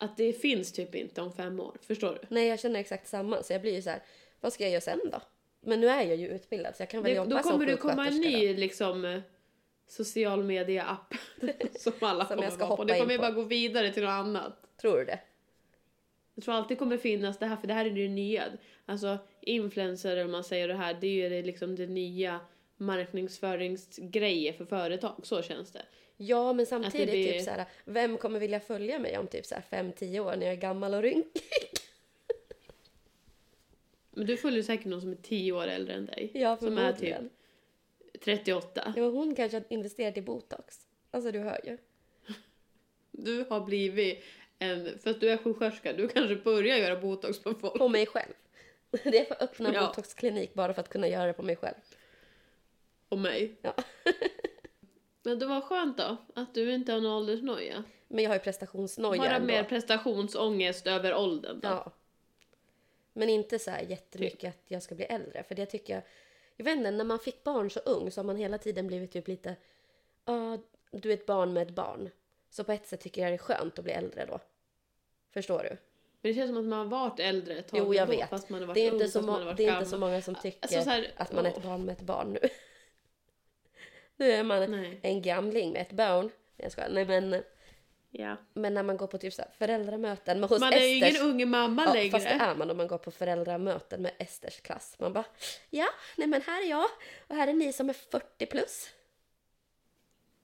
Att det finns typ inte om fem år. Förstår du? Nej, jag känner exakt samma. Så jag blir ju så här, vad ska jag göra sen då? Men nu är jag ju utbildad så jag kan väl Det, jobba då som kommer det komma en sjuksköterska ny liksom, eh, social media-app som alla Som kommer jag ska vara på. Det kommer ju bara gå vidare till något annat. Tror du det? Jag tror alltid kommer finnas det här, för det här är det nya. Alltså influencer, om man säger det här, det är ju det, liksom det nya marknadsföringsgrejer för företag. Så känns det. Ja, men samtidigt blir- typ så här, vem kommer vilja följa mig om typ så här 5-10 år när jag är gammal och rynkig? Men du följer säkert någon som är 10 år äldre än dig. Ja, som är typ förmodligen. 38. Ja, men hon kanske har investerat i botox. Alltså du hör ju. Du har blivit en, för att du är sjuksköterska, du kanske börjar göra botox på folk. På mig själv. Det är för att öppna Ja. botoxklinik bara för att kunna göra det på mig själv. Och mig. Ja. Men det var skönt då, att du inte har någon åldersnoja. Men jag har ju prestationsnoja Bara ändå. mer prestationsångest över åldern då. Ja. Men inte så här jättemycket att jag ska bli äldre. För det tycker jag... Jag vet inte, när man fick barn så ung så har man hela tiden blivit typ lite... Ja, du är ett barn med ett barn. Så på ett sätt tycker jag det är skönt att bli äldre då. Förstår du? Men det känns som att man har varit äldre ett tag Jo, jag vet. Fast man har varit Det är, ung, inte så, man har varit det är inte så många som tycker Alltså, så här, att man är ett barn med ett barn nu. nu är man Nej. en gamling med ett barn. Jag skojar. Nej, men, Ja. men när man går på typ så här föräldramöten med hos Man är ju Esters... ingen ung mamma Ja, längre. fast det är man om man går på föräldramöten med Esters klass. Man bara, ja, nej men här är jag och här är ni som är 40 plus.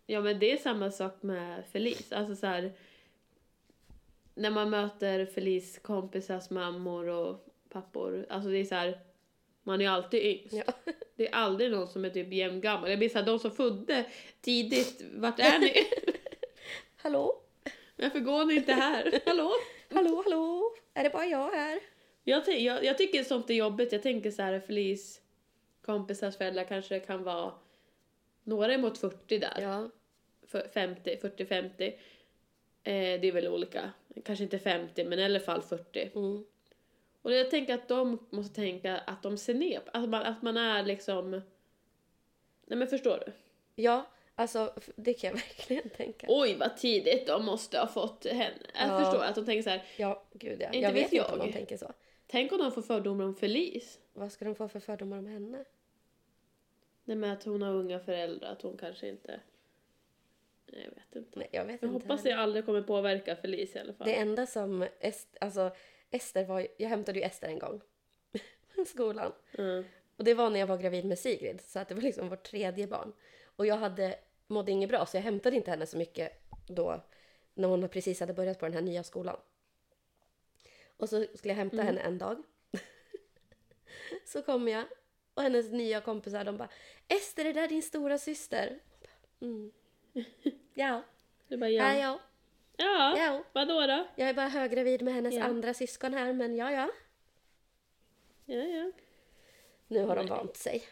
Ja men det är samma sak med Felice. Alltså så här, När man möter Felice kompisars mammor och pappor. Alltså det är så här. Man är alltid yngst. Ja. Det är aldrig någon som är typ jämngammal. Jag blir såhär, de som födde tidigt, vart är ni? Hallå? Varför går ni inte här? Hallå? Hallå, hallå? Är det bara jag här? Jag, jag, jag tycker sånt är jobbigt. Jag tänker så här, Felice kompisars föräldrar kanske kan vara några emot 40 där. Ja. För 50, 40-50. Eh, det är väl olika. Kanske inte 50 men i alla fall 40. Mm. Och jag tänker att de måste tänka att de ser ner att man, att man är liksom... Nej men förstår du? Ja, alltså det kan jag verkligen tänka. Oj vad tidigt de måste ha fått henne. Jag Ja. förstår att de tänker så här. Ja, gud ja. Inte Jag vet vet inte om jag. de tänker så. Tänk om de får fördomar om Felice. Vad ska de få för fördomar om henne? Nej men att hon har unga föräldrar, att hon kanske inte... Nej, Jag vet inte. Nej, jag vet Jag inte. hoppas heller. det aldrig kommer påverka Felice i alla fall. Det enda som Est, alltså, Ester var, jag hämtade ju Ester en gång. i skolan. Mm. Och det var när jag var gravid med Sigrid, så att det var liksom vårt tredje barn. Och jag hade, mådde inget bra, så jag hämtade inte henne så mycket då, när hon precis hade börjat på den här nya skolan. Och så skulle jag hämta Mm. henne en dag. så kom jag, och hennes nya kompisar, de bara Ester, är det där din stora syster? Mm. Ja, Du bara, ja. jag. Ja, Ja. vadå då? Jag är bara höggravid med hennes Ja. andra syskon här, men ja, ja. Ja, ja. Nu har de Nej. vant sig.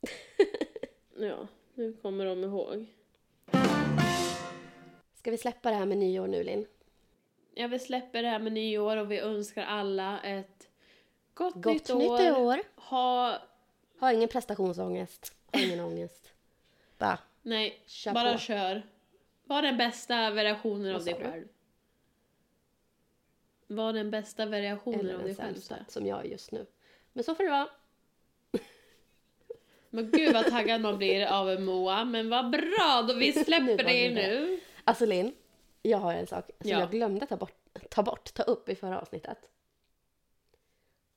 Ja, nu kommer de ihåg. Ska vi släppa det här med nyår nu, Linn? ja, vi släpper det här med nyår och vi önskar alla ett gott, Gott nytt, nytt år. år. Ha, Har ingen prestationsångest. Har ingen ångest. Bara nej, Kör bara på. kör. Var den bästa variationen av dig själv. Var den bästa variationen eller av den dig själv. sämsta så här. som jag är just nu. Men så får det vara. Men gud vad taggad man blir av Moa, men vad bra, då vi släpper det nu. Alltså Linn, jag har en sak som Ja. jag glömde ta bort, ta bort, ta upp i förra avsnittet.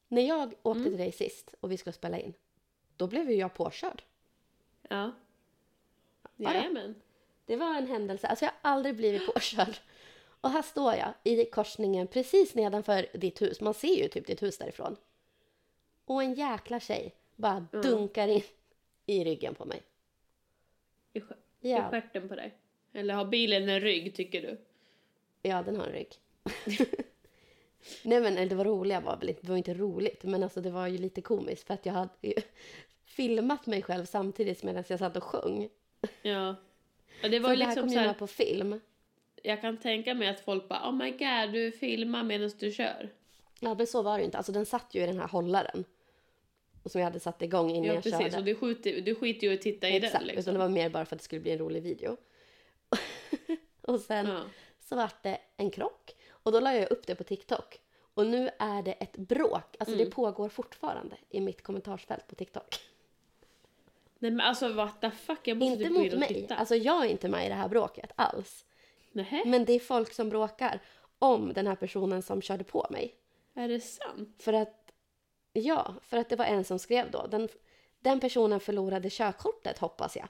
När jag åkte Mm. till dig sist och vi skulle spela in, då blev ju jag påkörd. Ja. Jajamän. Det var en händelse. Alltså jag har aldrig blivit påkörd. Och här står jag i korsningen precis nedanför ditt hus. Man ser ju typ ditt hus därifrån. Och en jäkla tjej bara Ja. dunkar in i ryggen på mig. I, stjär- I Ja, stjärten på dig. Eller har bilen en rygg, tycker du? ja den har en rygg. Nej men det var roliga var väl inte, det var inte roligt, men alltså det var ju lite komiskt för att jag hade ju filmat mig själv samtidigt medan jag satt och sjöng. Ja. Och det var Så ju det här liksom kom så ju här, på film. jag kan tänka mig att folk bara oh my god, du filmar medan du kör. Ja men så var det inte, alltså den satt ju i den här hållaren. Och som jag hade satt igång innan Ja, jag precis. körde. Och du skiter, du skiter ju i att titta i Exakt, den liksom. utan det var mer bara för att det skulle bli en rolig video. och sen Ja. så vart det en krock och då la jag upp det på TikTok. Och nu är det ett bråk, alltså Mm. det pågår fortfarande i mitt kommentarsfält på TikTok. Nej men alltså what the fuck, jag måste inte typ mot och mig, titta. alltså jag är inte med i det här bråket alls. Nähä, Men det är folk som bråkar om den här personen som körde på mig. är det sant? För att, ja, för att det var en som skrev då. Den, den personen förlorade körkortet hoppas jag.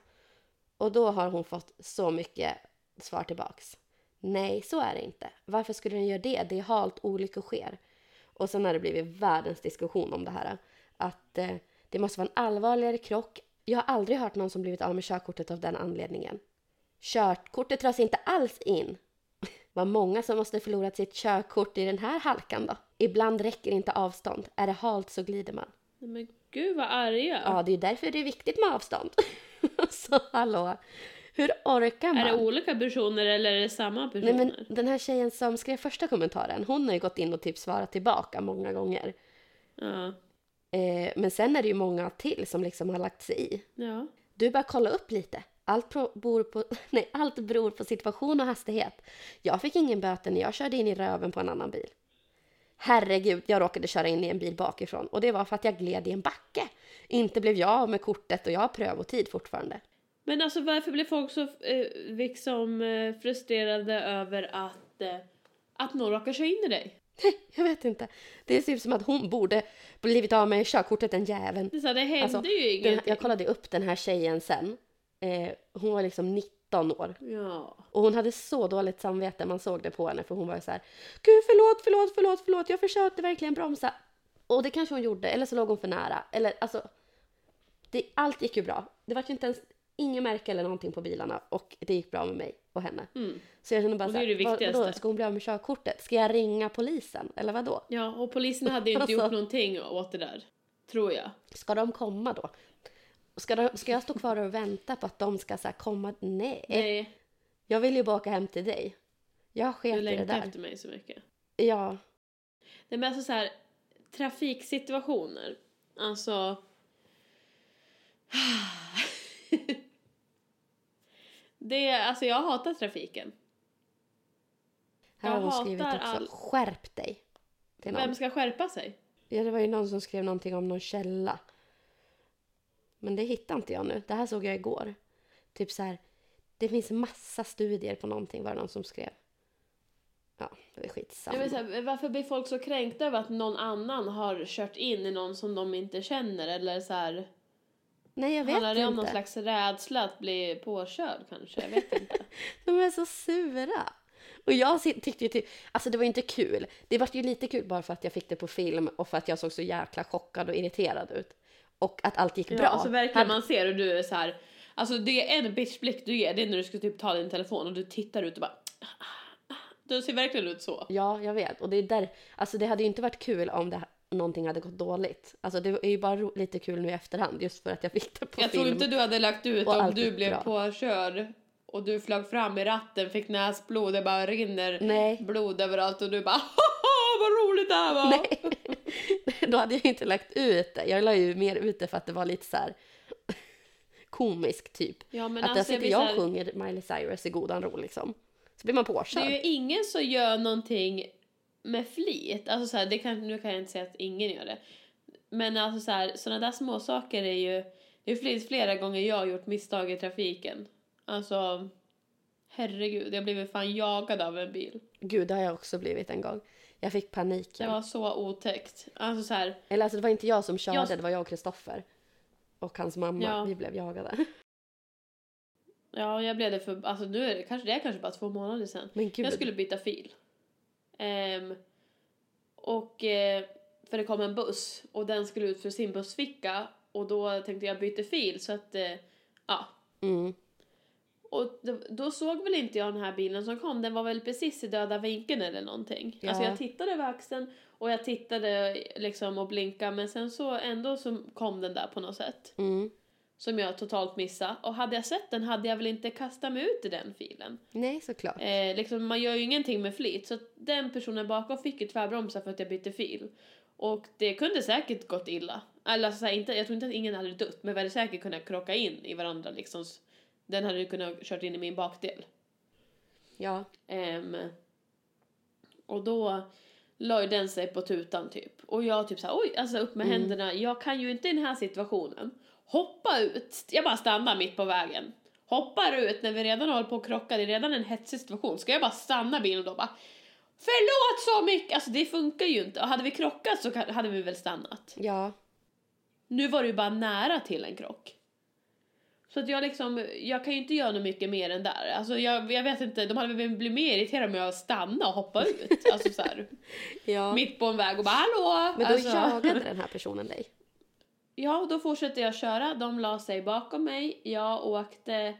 Och då har hon fått så mycket svar tillbaks. Nej, så är det inte. Varför skulle den göra det? Det är halt, olyckor sker. Och sen har det blivit världens diskussion om det här. Att eh, det måste vara en allvarligare krock. Jag har aldrig hört någon som blivit av med körkortet av den anledningen. Körkortet dras inte alls in. Vad många som måste förlorat sitt körkort i den här halkan då. Ibland räcker inte avstånd. Är det halt så glider man. Nej men gud vad arga. Ja, det är därför det är viktigt med avstånd. så hallå, hur orkar man? Är det olika personer eller är det samma Nej personer? men den här tjejen som skrev första kommentaren, hon har ju gått in och typ svarat tillbaka många gånger. Ja. Eh, men sen är det ju många till som liksom har lagt sig i. Ja. Du bara kolla upp lite. Allt, beror på, nej, allt beror på situation och hastighet. Jag fick ingen böter när jag körde in i röven på en annan bil. Herregud, jag råkade köra in i en bil bakifrån och det var för att jag gled i en backe. Inte blev jag av med kortet och jag har prövotid fortfarande. Men alltså varför blir folk så eh, liksom eh, frustrerade över att, eh, att någon råkar köra in i dig? Jag vet inte. Det är typ som att hon borde blivit av med körkortet, den jäveln. Det, så det hände Alltså, ju ingenting. jag kollade upp den här tjejen sen. Eh, hon var liksom 19 år. Ja. Och hon hade så dåligt samvete, man såg det på henne för hon var så här Gud förlåt, förlåt, förlåt, förlåt, jag försökte verkligen bromsa. Och det kanske hon gjorde, eller så låg hon för nära. Eller alltså, det, allt gick ju bra. Det var ju inte ens, inget märke eller någonting på bilarna och det gick bra med mig och henne. Mm. Så jag kände bara Och det är det vad, vadå, ska hon bli av med körkortet? Ska jag ringa polisen? Eller vad då? ja, och polisen hade ju inte Alltså. gjort någonting åt det där. Tror jag. Ska de komma då? Ska, de, ska jag stå kvar och vänta på att de ska så komma? Nej. Nej, Jag vill ju bara åka hem till dig. Jag sket du i det längtar där. efter mig så mycket. Ja, Nej men alltså så här, trafiksituationer. Alltså... det, alltså jag hatar trafiken. här har hon skrivit också. all- Skärp dig. Vem ska skärpa sig? Ja, det var ju någon som skrev någonting om någon källa. Men det hittar inte jag nu. Det här såg jag igår. Typ så här. Det finns massa studier på någonting var det någon som skrev. Ja, det är skitsamma. Jag här, varför blir folk så kränkta över att någon annan har kört in i någon som de inte känner? Eller så här, Nej, jag vet handlar det om någon inte. slags rädsla att bli påkörd kanske? Jag vet inte. De är så sura. Och jag tyckte ju typ, alltså det var ju inte kul. Det var ju lite kul bara för att jag fick det på film och för att jag såg så jäkla chockad och irriterad ut. Och att allt gick Ja, bra. alltså verkligen man ser hur du är så här. Alltså det är en bitchblick du ger, det är när du ska typ ta din telefon och du tittar ut och bara Du ser verkligen ut så. Ja, jag vet. Och det är där, alltså det hade ju inte varit kul om det, någonting hade gått dåligt. Alltså det är ju bara ro, lite kul nu i efterhand just för att jag fick det på Jag film. tror inte du hade lagt ut Och om du blev bra. påkörd och du flög fram i ratten, fick näsblod, det bara rinner Nej. blod överallt och du bara vad roligt det här var! Nej, då hade jag inte lagt ut det. Jag la ju mer ut det för att det var lite så här komisk typ. Ja, men att alltså, där sitter blir jag så här- sjunger Miley Cyrus i godan ro liksom. Så blir man Det påkörd. är ju ingen som gör någonting med flit. Alltså så här, det kan, nu kan jag inte säga att ingen gör det. Men alltså så här, sådana där små saker är ju... Det finns flera gånger jag har gjort misstag i trafiken. Alltså, herregud, jag blev fan jagad av en bil. Gud, det har jag också blivit en gång. Jag fick panik. Det var så otäckt. Alltså så här, Eller alltså det var inte jag som körde, Jag- det var jag och Kristoffer. Och hans mamma, Ja. vi blev jagade. ja, jag blev det för... Alltså nu är det kanske, det är kanske bara två månader sedan. Men gud. Jag skulle byta fil. Ehm, och eh, för det kom en buss och den skulle ut för sin bussficka och då tänkte jag byta fil så att eh, ja. Mm. Och då, såg väl inte jag den här bilen som kom, den var väl precis i döda vinkeln eller någonting. Ja. Alltså jag tittade över axeln och jag tittade liksom och blinkade men sen så ändå så kom den där på något sätt. Mm. Som jag totalt missade. Och hade jag sett den hade jag väl inte kastat mig ut i den filen. Nej, såklart. Eh, liksom, man gör ju ingenting med flit. Så den personen bakom fick ju tvärbromsa för att jag bytte fil. Och det kunde säkert gått illa. Alltså, så här, inte, jag tror inte att ingen hade dött, men vi hade säkert kunnat krocka in i varandra. Liksom. Den hade ju kunnat kört in i min bakdel. Ja. Ehm, och då la ju den sig på tutan typ. Och jag typ såhär, oj, alltså upp med händerna. Jag kan ju inte i den här situationen hoppa ut. Jag bara stannar mitt på vägen. Hoppar ut när vi redan håller på att krocka, det är redan en hetsig situation. Ska jag bara stanna bilen då bara Förlåt så mycket! Alltså det funkar ju inte. Och hade vi krockat så hade vi väl stannat. Ja. Nu var det ju bara nära till en krock. Så att jag liksom, jag kan ju inte göra något mycket mer än där. Alltså jag, jag vet inte, de hade väl blivit mer irriterade med att stanna och hoppa ut. Alltså så här, ja. mitt på en väg och bara hallå! Men då alltså, jagade den här personen dig. Ja, då fortsatte jag köra. De la sig bakom mig. Jag åkte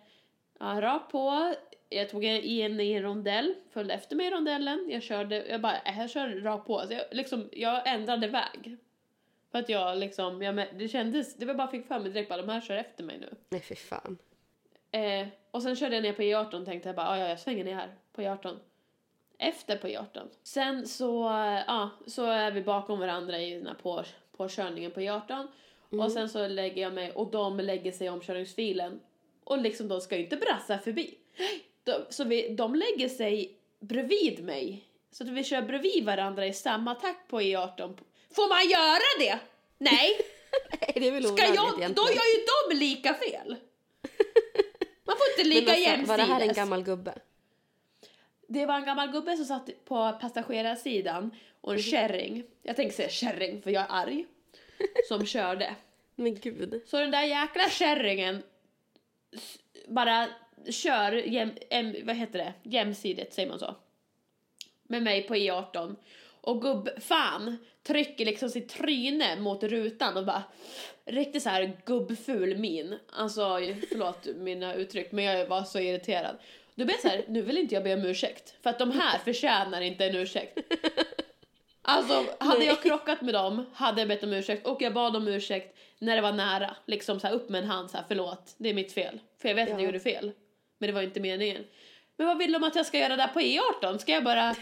ja, rakt på. Jag tog in i en rondell, följde efter mig i rondellen. Jag körde, jag bara, äh, jag kör rakt på. Så jag, liksom, jag ändrade väg. För att jag liksom, jag, det kändes, det var bara fick för mig direkt bara, de här kör efter mig nu. Nej, fy fan. Eh, och sen körde jag ner på E18 och tänkte jag bara, "Ah, ja, jag svänger ner här på E18. Efter på E18. Sen så, eh, ja, så är vi bakom varandra i den här på, påkörningen på E18. Och sen så lägger jag mig och de lägger sig i omkörningsfilen. Och liksom de ska ju inte brassa förbi. De, så vi, de lägger sig bredvid mig. Så att vi kör bredvid varandra i samma takt på E18. Får man göra det? Nej! Nej, det är väl Ska jag, egentligen. då gör ju de lika fel. Man får inte ligga alltså, jämsides. var det här en gammal gubbe? Det var en gammal gubbe som satt på passagerarsidan och en kärring. Jag tänker säga kärring för jag är arg. Som körde. Men gud. Så den där jäkla kärringen bara kör jäm, em, vad heter det? jämsides, säger man så? Med mig på E18. Och gubb-fan trycker liksom sitt tryne mot rutan och bara riktigt så här gubbful min. Alltså förlåt mina uttryck men jag var så irriterad. Då blev jag så här, nu vill inte jag be om ursäkt. För att de här förtjänar inte en ursäkt. Alltså hade Nej. jag krockat med dem hade jag bett om ursäkt och jag bad om ursäkt när det var nära. Liksom så här upp med en hand så här, förlåt, det är mitt fel. För jag vet att jag Ja. gjorde fel. Men det var inte meningen. Men vad vill de att jag ska göra där på E18? Ska jag bara eh,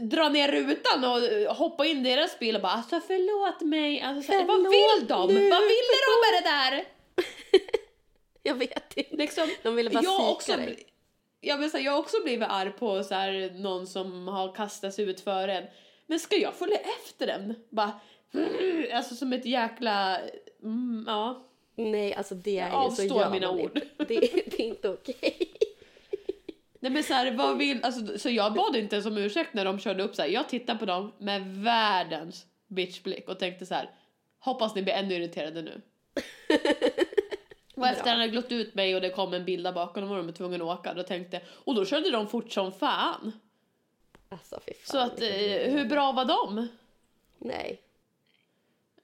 dra ner rutan och eh, hoppa in i deras bil och bara alltså förlåt mig. Alltså, så här, vad Förlåt vill de? nu, Vad ville de med det där? Jag vet inte. Liksom, De ville bara jag också, dig. jag, vill säga, jag har också blivit arg på så här, någon som har kastats ut för en. Men ska jag följa efter den? Bara, alltså som ett jäkla... Mm, ja. Nej, alltså det är Jag ju så gör mina ord. Det, det är inte okej. Nej men så här, vad vill... Alltså, så jag bad inte ens om ursäkt när de körde upp så här. Jag tittade på dem med världens bitchblick och tänkte så här. Hoppas ni blir ännu irriterade nu. Och efter han hade glott ut mig och det kom en bil där bakom och var de tvungna att åka. Då tänkte och då körde de fort som fan. Alltså fan. Så att, eh, hur bra var de? Nej.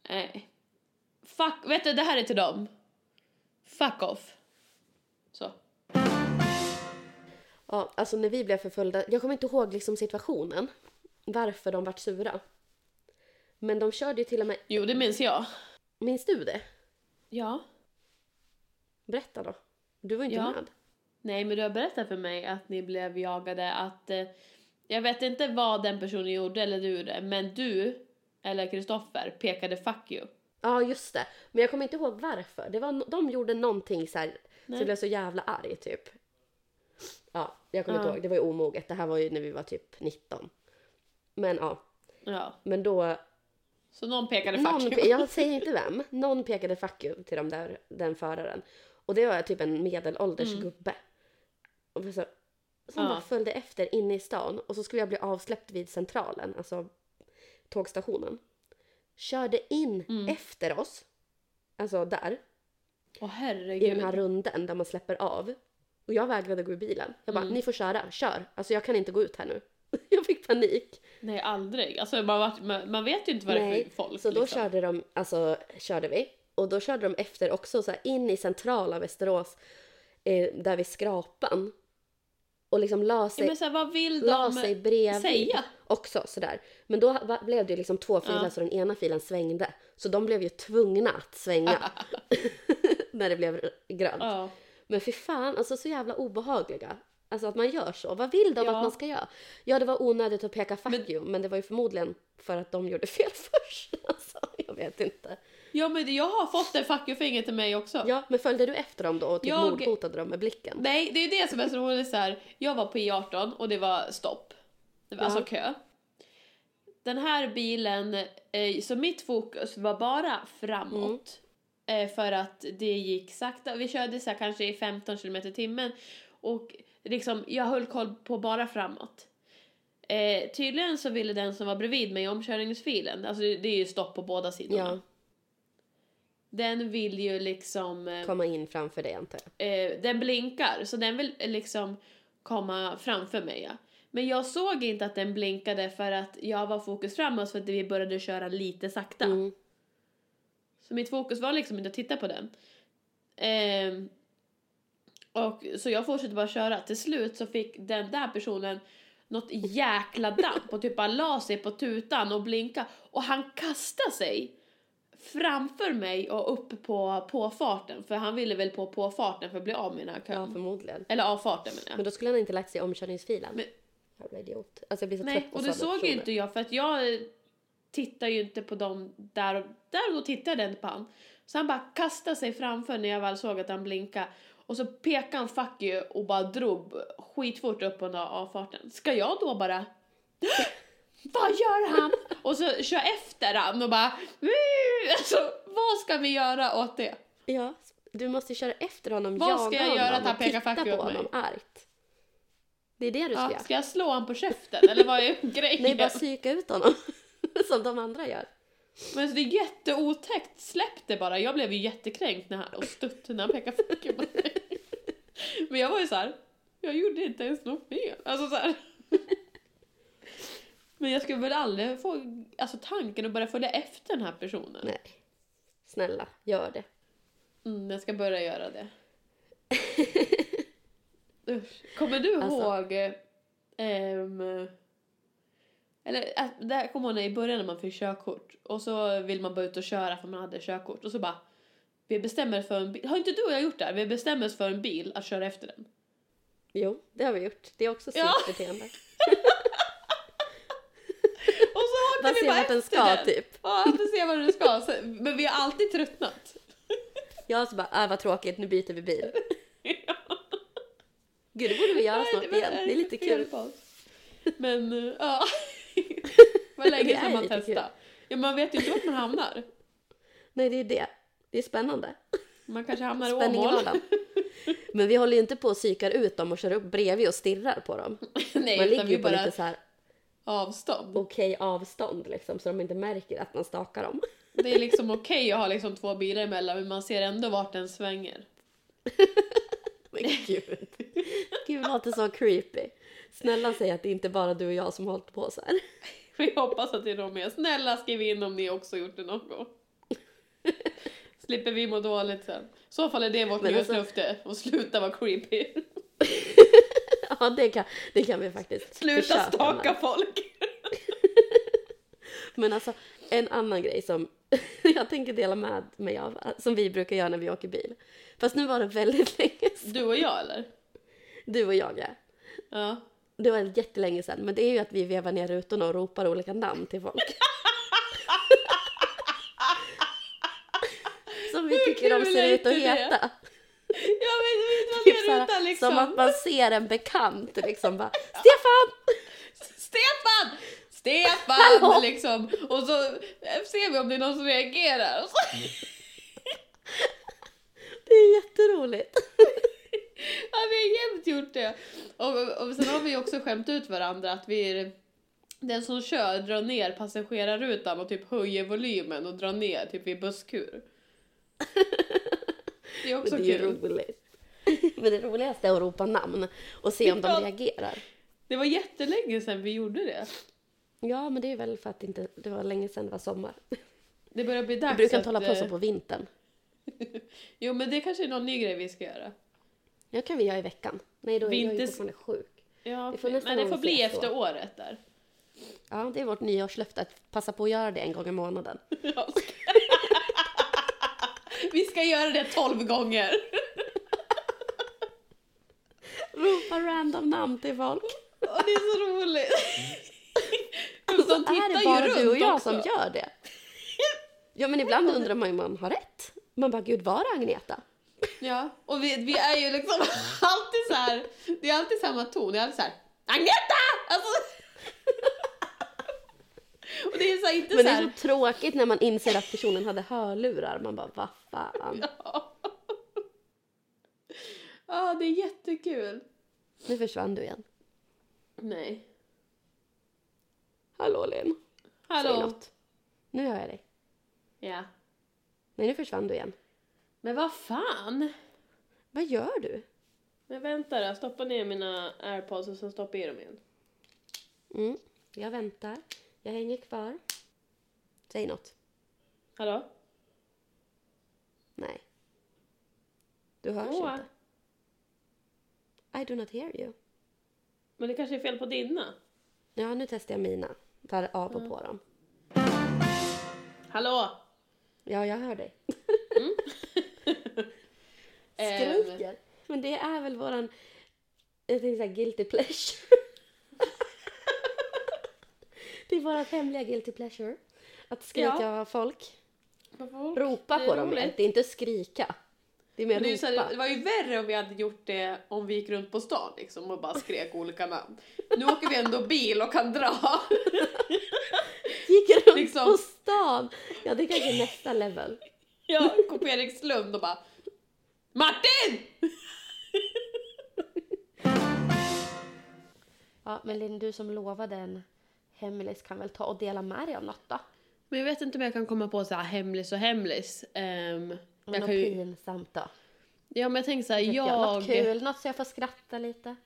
Nej. Fuck, vet du det här är till dem. Fuck off. Ja, alltså när vi blev förföljda, jag kommer inte ihåg liksom situationen. Varför de vart sura. Men de körde ju till och med, Jo det minns jag. minns du det? Ja. Berätta då. Du var inte Ja. med. Nej, men du har berättat för mig att ni blev jagade, att eh, jag vet inte vad den personen gjorde eller du gjorde, men du, eller Kristoffer, pekade fuck you. Ja, just det. Men jag kommer inte ihåg varför. Det var, de gjorde någonting så här, så jag blev så jävla arg typ. Ja, jag kommer Ja. inte ihåg. Det var ju omoget. Det här var ju när vi var typ 19. Men ja, Ja, men då... så någon pekade fuck Någon, you. jag säger inte vem. Någon pekade fuck you till de där, den föraren. Och det var typ en medelålders gubbe. Och så, som Ja. bara följde efter inne i stan. Och så skulle jag bli avsläppt vid centralen, alltså tågstationen. Körde in efter oss. Alltså där. Åh i herregud. den här runden där man släpper av. Och jag vägrade gå ur bilen. Jag bara, ni får köra, kör. Alltså jag kan inte gå ut här nu. jag fick panik. Nej, aldrig. Alltså, man, vart- man, vet ju inte vad det är för folk. så då liksom. körde de, alltså körde vi. Och då körde de efter också så här in i centrala Västerås, eh, där vid skrapan. Och liksom la Ja, sig, så här, vad vill la de sig bredvid. säga? Också sådär. Men då va- blev det ju liksom två filer Ja. så den ena filen svängde. Så de blev ju tvungna att svänga. när det blev grönt. Ja. Men för fan, alltså så jävla obehagliga. Alltså att man gör så. Vad vill de Ja. att man ska göra? Ja, det var onödigt att peka fuck you, men det var ju förmodligen för att de gjorde fel först. Alltså, jag vet inte. ja, men jag har fått en fuck you-finger till mig också. Ja, men följde du efter dem då och typ Jag- mordhotade dem med blicken? Nej, det är det som är så roligt så här. Jag var på I18 och det var stopp. Det var Ja. alltså kö. Den här bilen, eh, så mitt fokus var bara framåt. Mm. Eh, för att det gick sakta. Vi körde så här kanske i 15 km i timmen. Och liksom, jag höll koll på bara framåt. Eh, tydligen så ville den som var bredvid mig i omkörningsfilen, alltså det är ju stopp på båda sidorna. Ja, Den vill ju liksom... Eh, komma in framför dig antar jag. eh, den blinkar, så den vill eh, liksom komma framför mig. Ja. Men jag såg inte att den blinkade för att jag var fokus framåt för att vi började köra lite sakta. Mm. Så mitt fokus var liksom inte att titta på den. Ehm, och så jag fortsatte bara köra. Till slut så fick den där personen något jäkla damp och typ bara la sig på tutan och blinka och han kastade sig framför mig och upp på påfarten för han ville väl på påfarten för att bli av med den här kön. Ja, förmodligen. Eller avfarten menar jag. Men då skulle han inte lagt sig i omkörningsfilen. Men- Jävla idiot. Alltså jag blir så Nej, trött på och det såg ju personer. inte jag för att jag eh, tittar ju inte på dem där och, där och då tittade jag inte på han. Så han bara kastade sig framför när jag väl såg att han blinkade. Och så pekade han fuck you och bara drog skitfort upp där avfarten. Ska jag då bara vad gör han? Och så kör efter han och bara alltså, vad ska vi göra åt det? Ja, du måste köra efter honom, Vad ska jag göra honom att han pekar fuck you på åt mig? honom argt. Det är det du ska Ja, göra. ska jag slå han på käften eller vad är grejen? Nej, bara psyka ut honom. Som de andra gör. Men så det är jätteotäckt, släpp det bara. Jag blev ju jättekränkt när han, och stutt när han pekade fuck på mig. Men jag var ju så här. jag gjorde inte ens något fel. Alltså så här. Men jag skulle väl aldrig få alltså, tanken att börja följa efter den här personen. Nej. Snälla, gör det. Mm, jag ska börja göra det. Usch. Kommer du Alltså. ihåg... ehm, eller äh, det här kommer när i början när man fick körkort. Och så vill man bara ut och köra för man hade körkort. Och så bara... Vi bestämmer för en bil. Har inte du och jag gjort det här? Vi bestämmer oss för en bil att köra efter den. Jo, det har vi gjort. Det är också Ja. sunt beteende. Och så åkte vi bara vart den efter ska, den. typ. Ja, för se vad den ska. Men vi har alltid tröttnat. Jag så bara, äh, vad tråkigt, nu byter vi bil. Gud, det borde vi göra snart igen. Det är lite kul. Men uh, ja. Vad länge sedan man testade. Ja, man vet ju inte vart man hamnar. Nej, det är det. Det är spännande. Man kanske hamnar i Åmål. Men vi håller ju inte på och psykar ut dem och kör upp bredvid och stirrar på dem. Nej, Man ligger ju på bara lite så här avstånd. okej avstånd liksom så de inte märker att man stakar dem. Det är liksom okej att ha liksom två bilar emellan men man ser ändå vart den svänger. Men gud. Gud, det låter så creepy. Snälla säg att det inte bara du och jag som har hållit på så här. Vi hoppas att det är någon mer. Snälla skriv in om ni också gjort det någon gång. Slipper vi må dåligt sen. I så fall är det vårt alltså- nyårslöfte. Och sluta vara creepy. Ja, det kan, det kan vi faktiskt Sluta staka med. folk. Men alltså, en annan grej som jag tänker dela med mig av, som vi brukar göra när vi åker bil. Fast nu var det väldigt länge sedan. Du och jag eller? Du och jag, ja. Ja. Det var jättelänge sedan, men det är ju att vi vevar ner rutorna och ropar olika namn till folk. Som vi tycker de ser ut att heta. Inte vad Typ såhär, rutan liksom. Som att man ser en bekant liksom bara Stefan! Stefan! Stefan! Hallå! Liksom. Och så ser vi om det är någon som reagerar. Det är jätteroligt. ja, vi har jämt gjort det. Och, och sen har vi också skämt ut varandra att vi är, den som kör drar ner passagerarrutan och typ höjer volymen och drar ner typ vid busskur. Det är också det är kul. roligt. Men det roligaste är att ropa namn och se om de Ja. reagerar. Det var jättelänge sedan vi gjorde det. Ja, men det är väl för att inte, det var länge sedan det var sommar. Det börjar bli dags Vi brukar inte att, hålla på så eh, på vintern. Jo men det kanske är någon ny grej vi ska göra. Det kan vi göra i veckan. Nej, då är jag ju Vinters- fortfarande sjuk. Ja, Vi får men det får bli ses då. efter året där. Ja, det är vårt nyårslöfte att passa på att göra det en gång i månaden. vi ska göra det 12 gånger. Ropa random namn till folk. Och det är så roligt. Och De så är det bara du och jag också. som gör det. Ja, men ibland undrar man ju om man har rätt. Man bara, gud var det Agneta? Ja, och vi, vi är ju liksom alltid så här. det är alltid samma ton, det är alltid så här. Agneta! Alltså, och det är så här, inte Men så det är här. så tråkigt när man inser att personen hade hörlurar. Man bara, vad fan. Ja. Ja, det är jättekul. Nu försvann du igen. Nej. Hallå. Säg Hallå? något. Nu hör jag dig. Ja. Nej, nu försvann du igen. Men vad fan? Vad gör du? Men vänta då, jag stoppar ner mina airpods och sen stoppar jag i dem igen. Mm, jag väntar. Jag hänger kvar. Säg något. Hallå? Nej. Du hörs Åh. inte. I do not hear you. Men det kanske är fel på dina? Ja, nu testar jag mina. Tar av och på dem. Hallå? Ja, jag hör dig. Skriker. Men det är väl våran, jag tänkte säga guilty pleasure. det är vårat hemliga guilty pleasure. Att skrika Ja. folk. varför? Ropa på dem roligt. Det är inte skrika. Det är mer det, är här, det var ju värre om vi hade gjort det om vi gick runt på stan liksom och bara skrek olika namn. Nu åker vi ändå bil och kan dra. Gick runt liksom. på stan. Ja, det är kanske nästa level. Jag går på Erikslund och bara Martin! Ja, men Linn, du som lovade en hemlis kan väl ta och dela med dig av något då? Men jag vet inte om jag kan komma på så här hemlis och hemlis. Um, Men jag något kan ju, pinsamt då? ja men jag tänker så här, Vet jag, något jag, kul, något så jag får skratta lite.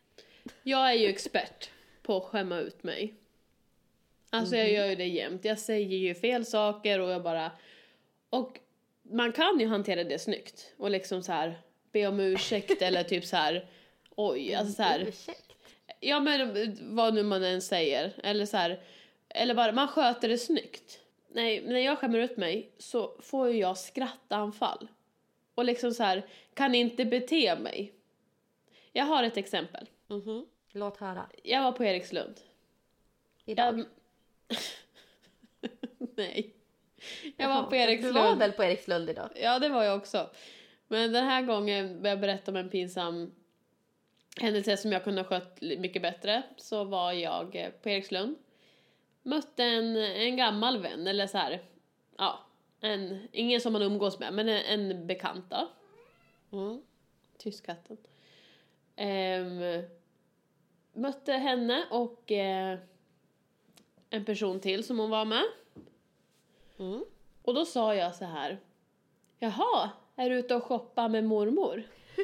jag är ju expert på att skämma ut mig. Alltså jag gör ju det jämt. Jag säger ju fel saker och jag bara... Och man kan ju hantera det snyggt och liksom så här be om ursäkt eller typ så här oj, alltså så här. Ursäkt. Ja men vad nu man än säger. Eller så här, eller bara, man sköter det snyggt. Nej, när jag skämmer ut mig så får ju jag skrattanfall. Och liksom så här, kan inte bete mig. Jag har ett exempel. Mhm. Låt höra. Jag var på Erikslund. Idag. Jag... Nej. Jag var på Du var Erikslund. väl på Erikslund idag? Ja, det var jag också. Men den här gången vill jag berätta om en pinsam händelse som jag kunde ha skött mycket bättre. Så var jag eh, på Erikslund. Mötte en, en gammal vän, eller så här, ja, en, ingen som man umgås med, men en, en bekant då. Mm. Tyskatten. Ehm, mötte henne och eh, en person till som hon var med. Mm. Och då sa jag så här. Jaha, är du ute och shoppar med mormor?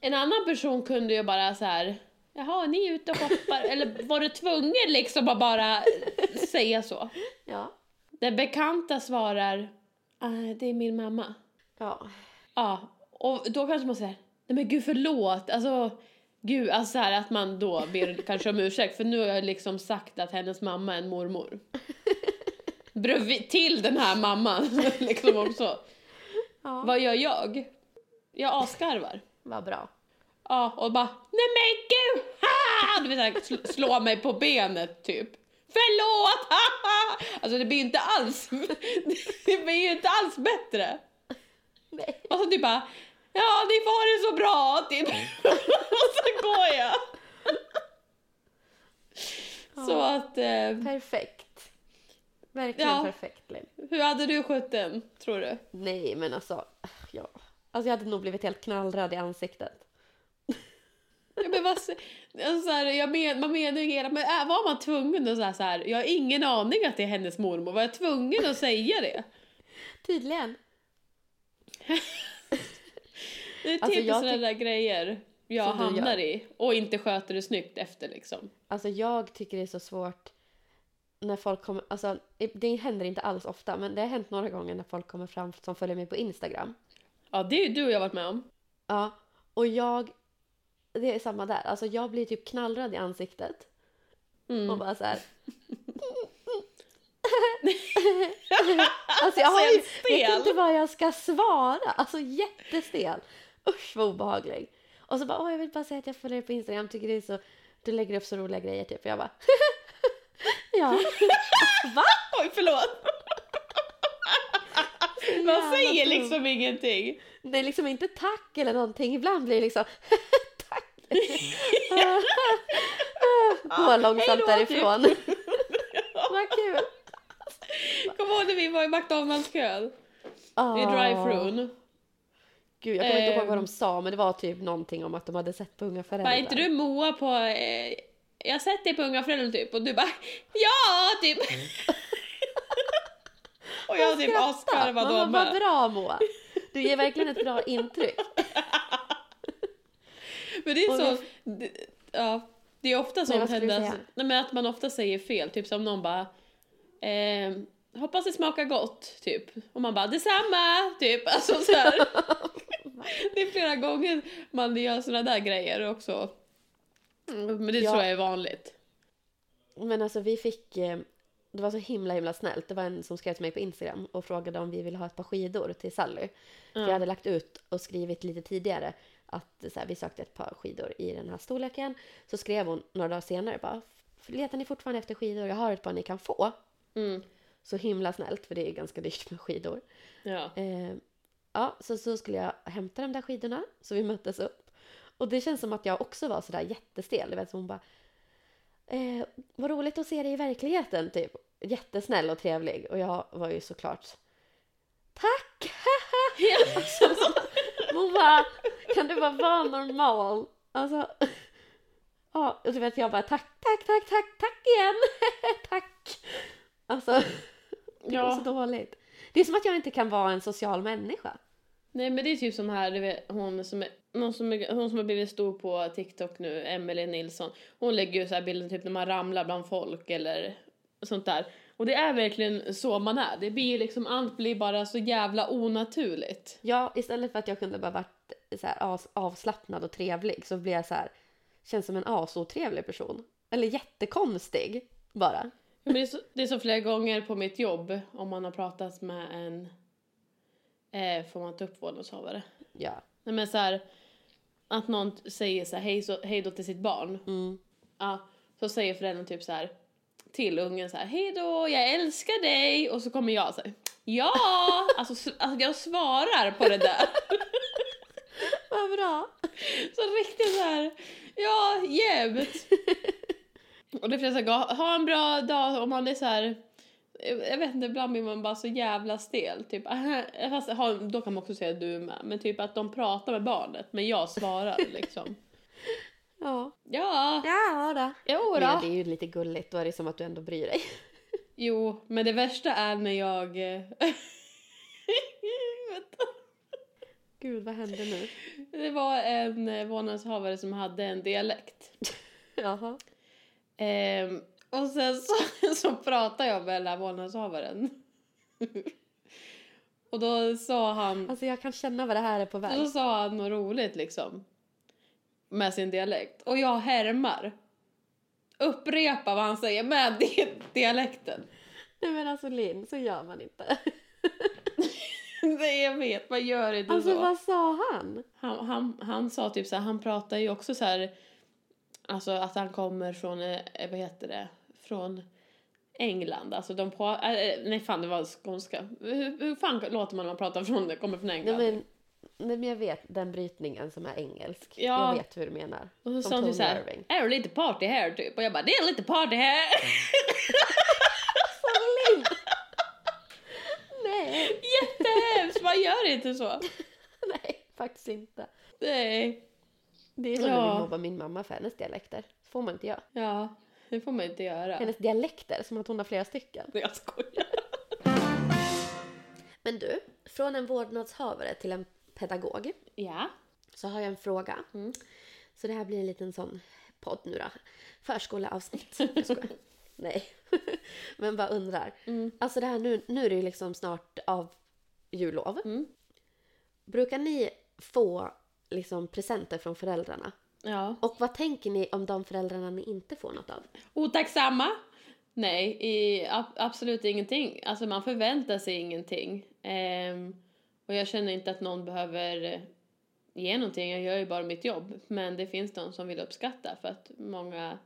En annan person kunde ju bara så här. Jaha, ni är ute och shoppar. Eller var du tvungen liksom att bara säga så? Ja. Den bekanta svarar. "Ah, det är min mamma. Ja. Ja, och då kanske man säger. Nej men gud förlåt. Alltså, gud, alltså så här att man då ber kanske om ursäkt. För nu har jag liksom sagt att hennes mamma är en mormor. Bredvid, till den här mamman liksom också. Ja. Vad gör jag? Jag asgarvar. Vad bra. Ja, och bara nej men gud! Ha! Du vet sl- slå mig på benet typ. Förlåt! Ha, ha! Alltså det blir ju inte alls, det blir ju inte alls bättre. Nej. Och så typ bara, ja ni får det så bra typ. och så går jag. Så att, eh, Perfekt. Verkligen Ja. perfekt, Linn. hur hade du skött den, tror du? Nej, men alltså, ja. Alltså jag hade nog blivit helt knallröd i ansiktet. Ja, men vad, alltså, så här, jag men, man menar ju hela, men äh, var man tvungen att så här, så här, jag har ingen aning att det är hennes mormor, var jag tvungen att säga det? Tydligen. Det är Alltså, typiskt jag sådana tyck- där grejer jag Som du hamnar i och inte sköter det snyggt efter liksom. Alltså jag tycker det är så svårt när folk kommer, alltså det händer inte alls ofta, men det har hänt några gånger när folk kommer fram som följer mig på Instagram. Ja, det är ju du och jag varit med om. Ja, och jag, det är samma där, alltså jag blir typ knallröd i ansiktet Mm. och bara så här. alltså jag har ju, vet inte vad jag ska svara, alltså jättestel. Usch vad obehaglig. Och så bara, åh jag vill bara säga att jag följer dig på Instagram, tycker det är så, du lägger upp så roliga grejer typ. Och jag bara, ja. Va? Oj, förlåt! Man säger dum. liksom ingenting. Det är liksom inte tack eller någonting. Ibland blir det liksom tack. Gå långsamt därifrån. Vad kul. Kom ihåg när vi var i McDonalds-kön? I Ah. drive-thrun. Gud, jag kommer inte ihåg vad de Ehm. sa, men det var typ någonting om att de hade sett på Unga föräldrar. Var inte du Moa på... Eh, jag har sett dig på Unga föräldrar typ och du bara ja, typ. och jag typ asgarvade då Mamma, vad med. bra Moa. Du ger verkligen ett bra intryck. Men det är Och så... det- ja, det är ofta sånt händer. Nej, men att man ofta säger fel. Typ som någon bara... Eh, hoppas det smakar gott, typ. Och man bara detsamma, typ. Alltså så här. det är flera gånger man gör såna där grejer också. Mm, Men det Ja. tror jag är vanligt. Men alltså vi fick, eh, det var så himla himla snällt. Det var en som skrev till mig på Instagram och frågade om vi ville ha ett par skidor till Sally. För jag hade lagt ut och skrivit lite tidigare att så här, vi sökte ett par skidor i den här storleken. Så skrev hon några dagar senare bara, letar ni fortfarande efter skidor? Jag har ett par ni kan få. Mm. Så himla snällt för det är ganska dyrt med skidor. Ja. Eh, ja, så, så skulle jag hämta de där skidorna, så vi möttes upp. Och det känns som att jag också var sådär jättestel. Du vet, så hon bara, eh, vad roligt att se dig i verkligheten, typ. Jättesnäll och trevlig. Och jag var ju såklart, tack! alltså, hon bara, kan du bara vara normal? Alltså, ja, och du vet jag bara, tack, tack, tack, tack, tack igen! tack! Alltså, det var Ja. så dåligt. Det är som att jag inte kan vara en social människa. Nej men det är typ som här, du vet, hon som är, någon som är, hon som har blivit stor på TikTok nu, Emelie Nilsson. Hon lägger ju så här bilder typ när man ramlar bland folk eller sånt där. Och det är verkligen så man är. Det blir liksom, allt blir bara så jävla onaturligt. Ja, istället för att jag kunde bara varit så här avslappnad och trevlig så blir jag så här, känns som en asotrevlig person. Eller jättekonstig bara. Men det, är så, det är så flera gånger på mitt jobb om man har pratat med en, eh, får man ta upp vårdnadshavare? Ja. Nej men så här, att någon säger så här, hej, så, hej då till sitt barn. Mm. Ja, så säger föräldern typ så här till ungen så här, hej då, jag älskar dig. Och så kommer jag så här, ja, alltså, alltså jag svarar på det där. Vad bra. Så riktigt så här, ja, jämt. Och det finns så här, ha en bra dag om man är så här, jag vet inte, ibland blir man bara så jävla stel. Typ, fast, då kan man också säga du med, men typ att de pratar med barnet, men jag svarar liksom. Ja. Ja, Ja då. jo Men då. det är ju lite gulligt, då är det som att du ändå bryr dig. Jo, men det värsta är när jag... eh. Gud, vad hände nu? det var en eh, vårdnadshavare som hade en dialekt. Jaha. Ehm, och sen så, så pratade jag med den här vårdnadshavaren. och då sa han... Alltså jag kan känna vad det här är på väg. Då sa han något roligt liksom. Med sin dialekt. Och jag härmar. Upprepa vad han säger med di- dialekten. Nej men alltså Linn, så gör man inte. Nej, jag vet. Vad gör inte Alltså så? vad sa han? Han, han, han sa typ så här, han pratar ju också så här, alltså att han kommer från, eh, vad heter det, från England. Alltså de på, äh, nej fan det var skånska. Hur, hur fan låter man när man pratar från, kommer från Nej England? men, nej, men jag vet den brytningen som är engelsk. Ja. Jag vet hur du menar. och så sa Tony såhär, är det lite party här typ? Och jag bara, det är lite party här! Nej, Jättehemskt, man gör inte så. nej, faktiskt inte. Nej. Det är som när Ja. vi mobbar min mamma för hennes dialekter. Så får man inte göra. Ja, det får man inte göra. Hennes dialekter, som att hon har flera stycken. Jag skojar. Men du, från en vårdnadshavare till en pedagog Ja. så har jag en fråga. Mm. Så det här blir en liten sån podd nu då. Förskoleavsnitt. Jag skojar. Nej. Men bara undrar. Mm. Alltså det här nu, nu är det ju liksom snart av jullov. Mm. Brukar ni få liksom presenter från föräldrarna? Ja. Och vad tänker ni om de föräldrarna ni inte får något av? Otacksamma? Nej, i, ab, absolut ingenting. Alltså man förväntar sig ingenting. Ehm, och jag känner inte att någon behöver eh, ge någonting. Jag gör ju bara mitt jobb. Men det finns de som vill uppskatta för att många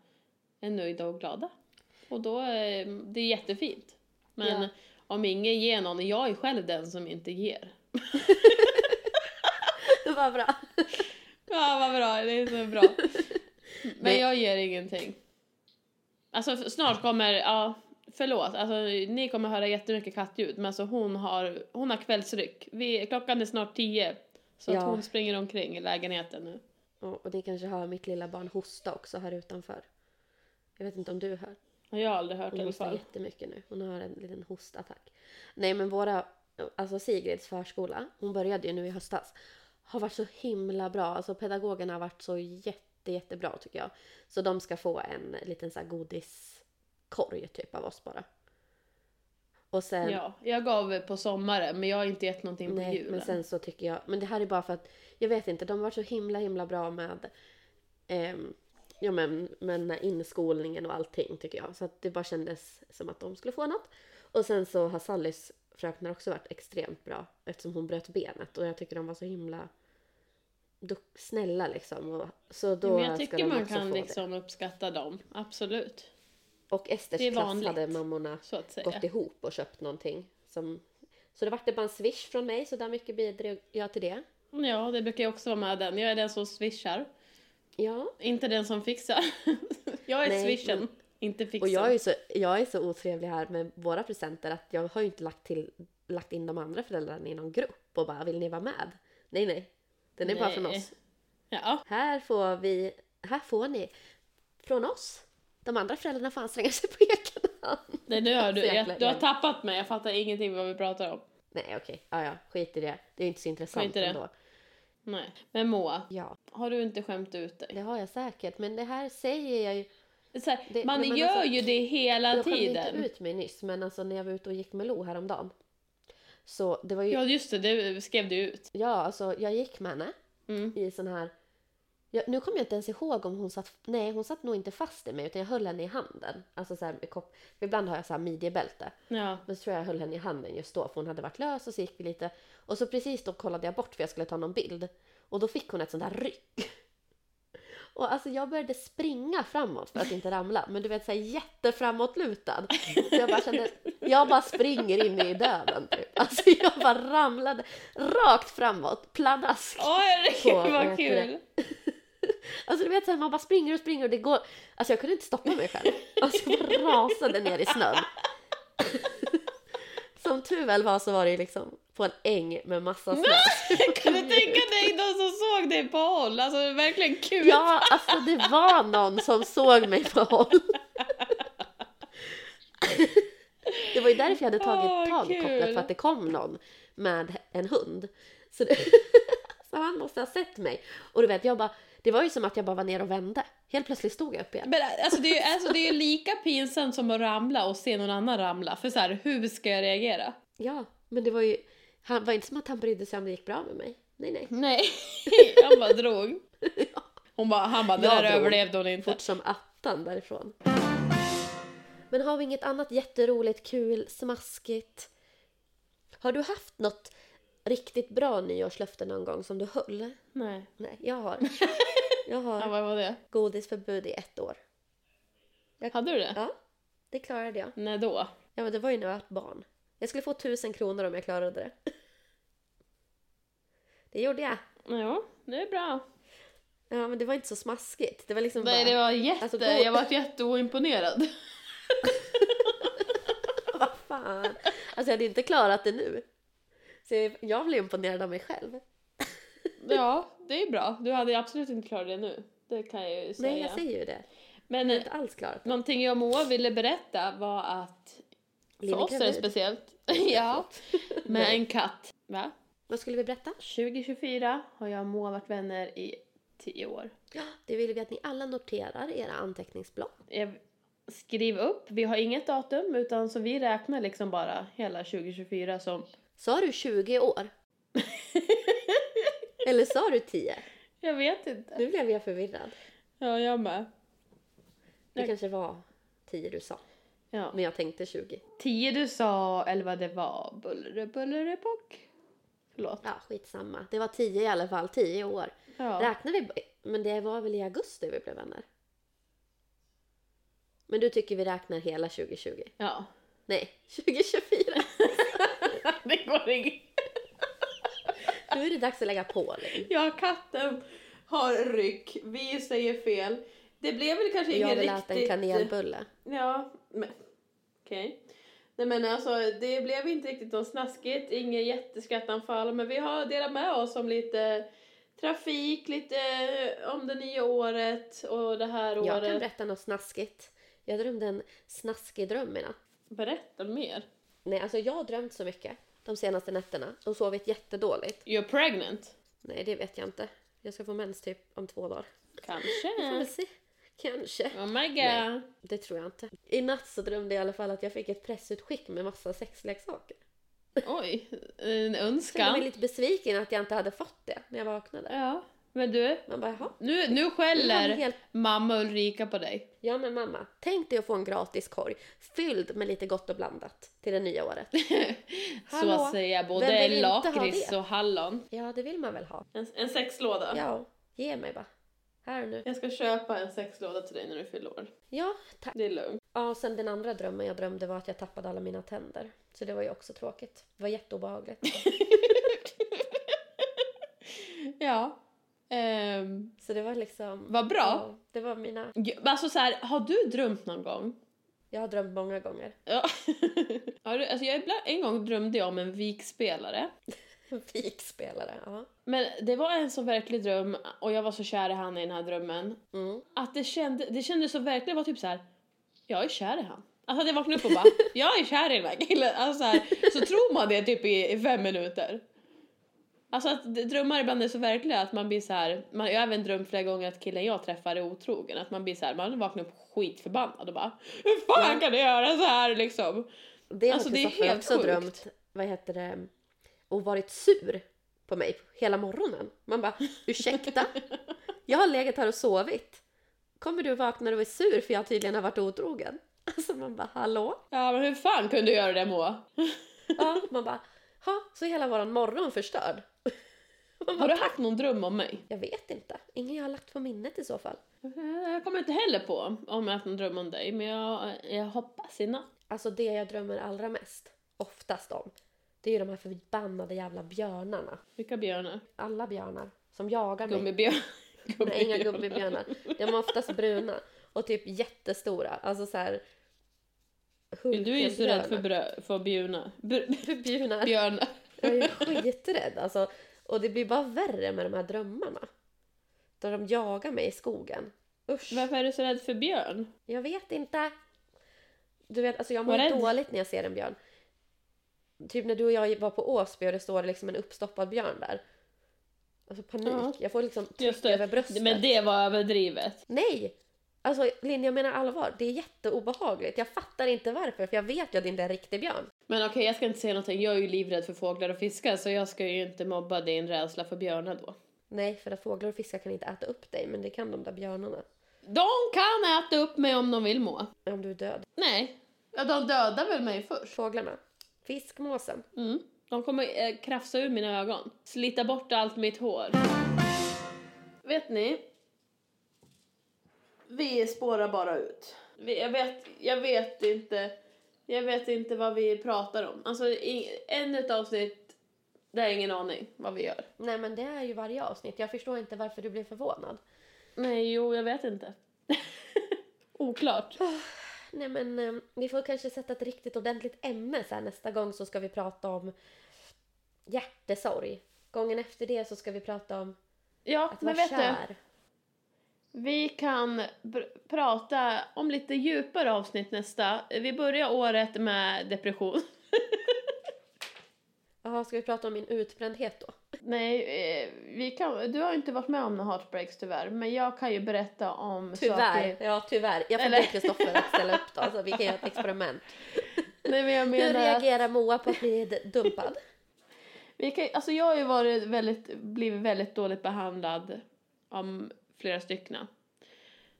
är nöjda och glada. Och då, eh, det är jättefint. Men Ja. om ingen ger någon, jag är själv den som inte ger. Vad bra. Ja, vad bra. Det är så bra. Men jag ger ingenting. Alltså snart kommer, ja, förlåt, alltså ni kommer höra jättemycket kattljud, men alltså hon har, hon har kvällsryck. Vi, klockan är snart tio, så Ja. att hon springer omkring i lägenheten nu. Och, och ni kanske hör mitt lilla barn hosta också här utanför. Jag vet inte om du hör. Jag har aldrig hört i Hon alla hostar fall. jättemycket nu. Hon har en liten hostattack. Nej men våra, alltså Sigrids förskola, hon började ju nu i höstas, har varit så himla bra. Alltså pedagogerna har varit så jätte, jättebra tycker jag. Så de ska få en liten så här godiskorg typ av oss bara. Och sen, Ja, jag gav på sommaren, men jag har inte gett någonting på nej, julen. men sen så tycker jag, men det här är bara för att, jag vet inte, de har varit så himla, himla bra med ehm, Ja men med den här inskolningen och allting tycker jag. Så att det bara kändes som att de skulle få något. Och sen så har Sallys fröknar också varit extremt bra eftersom hon bröt benet och jag tycker de var så himla snälla liksom. Och, så då men jag tycker man kan liksom uppskatta dem, absolut. det. Och Esters det klass vanligt. hade mammorna gått ihop och köpt någonting. Som, så det vart det bara en swish från mig så där mycket bidrog jag till det. Ja, det brukar jag också vara med den. Jag är den som swishar, Ja, inte den som fixar. jag är Nej, swishen, men- inte fixen. och jag är, så, jag är så otrevlig här med våra presenter att jag har ju inte lagt, till, lagt in de andra föräldrarna i någon grupp och bara vill ni vara med? Nej, nej. Den är bara från Nej. oss. Ja, Här får vi, här får ni från oss. De andra föräldrarna får anstränga sig på egen hand. nej, nu har du, jag, du har tappat mig. Jag fattar ingenting vad vi pratar om. Nej, okej. Ja, ja. Skit i det. Det är inte så intressant Skit i det. ändå. Nej. Men Moa, Ja, har du inte skämt ut dig? det har jag säkert. Men det här säger jag ju. Här, Det- man nej, gör alltså, ju det hela Jag skämde tiden. inte ut mig nyss, men alltså när jag var ute och gick med Lo häromdagen. Så det var ju... Ja, just det, det skrev du ut. Ja, alltså jag gick med henne Mm. i sån här... Ja, nu kommer jag inte ens ihåg om hon satt... Nej, hon satt nog inte fast i mig utan jag höll henne i handen. Alltså så här, med kopp... ibland har jag så här midjebälte. Ja. Men så tror jag jag höll henne i handen just då för hon hade varit lös och så gick vi lite. Och så precis då kollade jag bort för jag skulle ta någon bild. Och då fick hon ett sånt där ryck. Och alltså jag började springa framåt för att inte ramla. Men du vet såhär jätteframåtlutad. Så jag bara kände, jag bara springer in i döden typ. Alltså jag bara ramlade rakt framåt, pladask. Åh herregud vad kul! Alltså du vet såhär, man bara springer och springer och det går... Alltså jag kunde inte stoppa mig själv. Alltså jag bara rasade ner i snön. Som tur väl var så var det liksom på en äng med massa snö. kan du tänka dig de som såg dig på håll? Alltså verkligen kul! Ja, alltså det var någon som såg mig på håll. Det var ju därför jag hade tagit Åh, tag i kopplet för att det kom någon med en hund. Så, det, så han måste ha sett mig. Och du vet, jag bara, det var ju som att jag bara var ner och vände. Helt plötsligt stod jag upp igen. Men alltså det, är, ju- alltså det är lika pinsamt som att ramla och se någon annan ramla. För så här, hur ska jag reagera? Ja, men det var ju, han var inte som att han brydde sig om det gick bra med mig. Nej, nej. Nej, han bara drog. Hon bara, han bara, det Jag där drog. överlevde hon inte. Fort som attan därifrån. Men har vi inget annat jätteroligt, kul, smaskigt? Har du haft något riktigt bra nyårslöfte någon gång som du höll? Nej. Nej, jag har. Jag Ja, har vad var det? godisförbud i ett år. Hade du det? Ja, det klarade jag. När då? Ja, men det var ju när jag var barn. Jag skulle få tusen kronor om jag klarade det. Det gjorde jag. Ja, det är bra. Ja, men det var inte så smaskigt. Det var liksom Nej, bara... det var jätte... Alltså, gå- Jag var jätteoimponerad. Vad fan. Alltså jag hade inte klarat det nu. Så jag- blev imponerad av mig själv. Ja, det är bra. Du hade absolut inte klarat det nu. Det kan jag ju säga. Nej, jag säger ju det. Men Jag inte alls klarat det. någonting jag och Moa ville berätta var att för oss är det gravid? speciellt. ja. Med en katt. Va? Vad skulle vi berätta? 2024 har jag och Moa varit vänner i 10 år. Det vill vi att ni alla noterar i era anteckningsblock. Jag skriv upp. Vi har inget datum utan så vi räknar liksom bara hela 2024 som... Sa du 20 år? Eller sa du 10? Jag vet inte. Nu blev jag förvirrad. Ja, jag med. Det Jag- kanske var 10 du sa. Ja. Men jag tänkte 20. 10 du sa, eller vad det var. Bullre, bullre, pock. Förlåt. Ja, skitsamma. Det var 10 i alla fall. 10 år. Ja. Räknar vi... Men det var väl i augusti vi blev vänner? Men du tycker vi räknar hela 2020? ja. Nej, 2024. det går inget. Nu är det dags att lägga på Linn. Ja, katten har ryck. Vi säger fel. Det blev väl kanske Och jag ingen vill riktigt... äta en kanelbulle. Ja, men okej. Nej men alltså det blev inte riktigt något snaskigt, inget jätteskrattanfall men vi har delat med oss om lite trafik, lite om det nya året och det här Jag kan året. berätta något snaskigt. Jag drömde en snaskig dröm i natt. Berätta mer. Nej, alltså jag har drömt så mycket de senaste nätterna och sovit jättedåligt. You're pregnant? Nej, det vet jag inte. Jag ska få mens typ om två dagar. Får Kanske. väl se. Kanske. Oh my god. Nej. Det tror jag inte. I natt så drömde jag i alla fall att jag fick ett pressutskick med massa sexleksaker. Oj, en Så jag var önskan. lite besviken att jag inte hade fått det när jag vaknade. Ja, men du. Man bara, jaha. Nu, nu skäller helt- mamma Ulrika på dig. Ja men mamma, tänk dig att få en gratis korg fylld med lite gott och blandat till det nya året. Så Hallå? att säga, Vem både lakrits och hallon. Ja, det vill man väl ha. En, en sexlåda. Ja, ge mig bara. Här nu. Jag ska köpa en sexlåda till dig när du fyller år. Ja, tack. Det är lugnt. Ja, och sen den andra drömmen jag drömde var att jag tappade alla mina tänder. Så det var ju också tråkigt. Det var jätteobehagligt. Ja. Ehm, Så det var liksom... vad bra. Ja, det var mina... Alltså så här, har du drömt någon gång? Jag har drömt många gånger. Ja. alltså jag, en gång drömde jag om en vikspelare. Fikspelare, ja. Men det var en så verklig dröm och jag var så kär i han i den här drömmen. Mm. Att det, kände, det kändes så verkligen, det var typ så här. jag är kär i han. Alltså att jag vaknade upp och bara, jag är kär i den här killen. Alltså så, här, så tror man det typ i, i fem minuter. Alltså att drömmar ibland är så verkliga att man blir så här. Man, jag har även drömt flera gånger att killen jag träffar är otrogen. Att man blir så här, man vaknar upp skitförbannad och bara, hur fan kan du göra så här liksom? Det har Alltså, det är helt också sjukt. drömt, vad heter det, och varit sur på mig hela morgonen. Man bara, ursäkta? Jag har legat här och sovit. Kommer du vakna och är sur för jag tydligen har varit otrogen? Alltså man bara, hallå? Ja men hur fan kunde du göra det Moa? Ja, man bara, ha, så är hela våran morgon förstörd. Man Har bara, du haft någon dröm om mig? jag vet inte, ingen jag har lagt på minnet i så fall. Jag kommer inte heller på om jag har haft någon dröm om dig men jag, jag hoppas i natt. Alltså det jag drömmer allra mest, oftast om, det är ju de här förbannade jävla björnarna. Vilka björnar? Alla björnar som jagar mig. Gummibjörn. Nej, inga gummibjörnar. De är oftast bruna och typ jättestora. Alltså så här... Du är ju så rädd för, brö, för bjuna. Br- Björnar. björnar. Jag är skiträdd alltså. Och det blir bara värre med de här drömmarna. Där de jagar mig i skogen. Usch. Varför är du så rädd för björn? Jag vet inte. Du vet, alltså jag mår dåligt när jag ser en björn. Typ när du och jag var på Åsby och det står liksom en uppstoppad björn där. Alltså panik. Ja. Jag får liksom tryck över bröstet. Men det var överdrivet. Nej! Alltså Linn, jag menar allvar. Det är jätteobehagligt. Jag fattar inte varför, för jag vet ju att det inte är en riktig björn. Men okej, jag ska inte säga någonting. Jag är ju livrädd för fåglar och fiskar så jag ska ju inte mobba din rädsla för björnar då. Nej, för att fåglar och fiskar kan inte äta upp dig, men det kan de där björnarna. De kan äta upp mig om de vill må. Om du är död. Nej. Ja, de dödar väl mig först? Fåglarna. Fiskmåsen. Mm. De kommer eh, krafsa ur mina ögon. Slita bort allt mitt hår. Vet ni? Vi spårar bara ut. Vi, jag, vet, jag vet inte. Jag vet inte vad vi pratar om. Alltså en utav avsnitt, det har jag ingen aning vad vi gör. Nej men det är ju varje avsnitt. Jag förstår inte varför du blir förvånad. Nej, jo, jag vet inte. Oklart. Nej men eh, vi får kanske sätta ett riktigt ordentligt ämne så här nästa gång så ska vi prata om hjärtesorg. Gången efter det så ska vi prata om Ja, att men vara vet du. kär. Vi kan pr- prata om lite djupare avsnitt nästa. Vi börjar året med depression. Jaha, ska vi prata om min utbrändhet då? Nej, eh, vi kan, du har inte varit med om några heartbreaks tyvärr, men jag kan ju berätta om Tyvärr. saker. Ja, tyvärr. Jag får be Kristoffer att ställa upp då, så vi kan göra ett experiment. Nej, men jag Hur menar, reagerar Moa på att bli dumpad? vi kan, alltså jag har ju varit väldigt, blivit väldigt dåligt behandlad om flera stycken.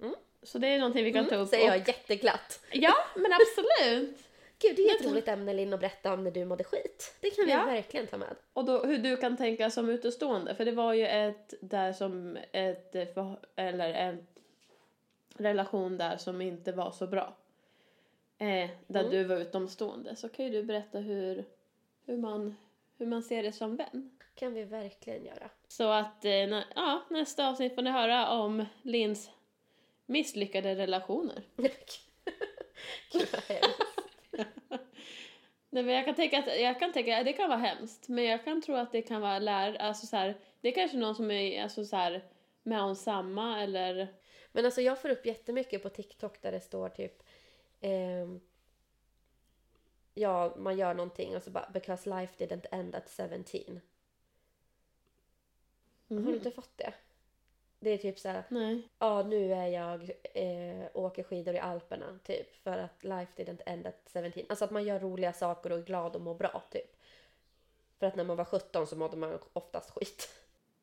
Mm. Så det är någonting vi kan ta upp. Säger och- jag jätteglatt. Ja, men absolut. Gud, det är ett roligt ämne Linn att berätta om när du mådde skit. Det kan vi Ja. verkligen ta med. Och då hur du kan tänka som utestående, för det var ju ett där som ett, eller en relation där som inte var så bra. Eh, där Mm. du var utomstående. Så kan ju du berätta hur, hur, man, hur man ser det som vän. kan vi verkligen göra. Så att eh, nä, ja, nästa avsnitt får ni höra om Lins misslyckade relationer. Gud vad hemskt. Nej, men jag kan tänka att jag kan tänka det kan vara hemskt, men jag kan tro att det kan vara lär, alltså så här, det är kanske någon som är alltså så här, med om samma eller Men alltså jag får upp jättemycket på TikTok där det står typ ehm, Ja, man gör någonting och så bara because life didn't end at 17. Har du inte fått det? Det är typ så här, nej. ja nu är jag eh, åker skidor i Alperna typ för att life didn't end at 17. Alltså att man gör roliga saker och är glad och mår bra typ. För att när man var 17 så mådde man oftast skit.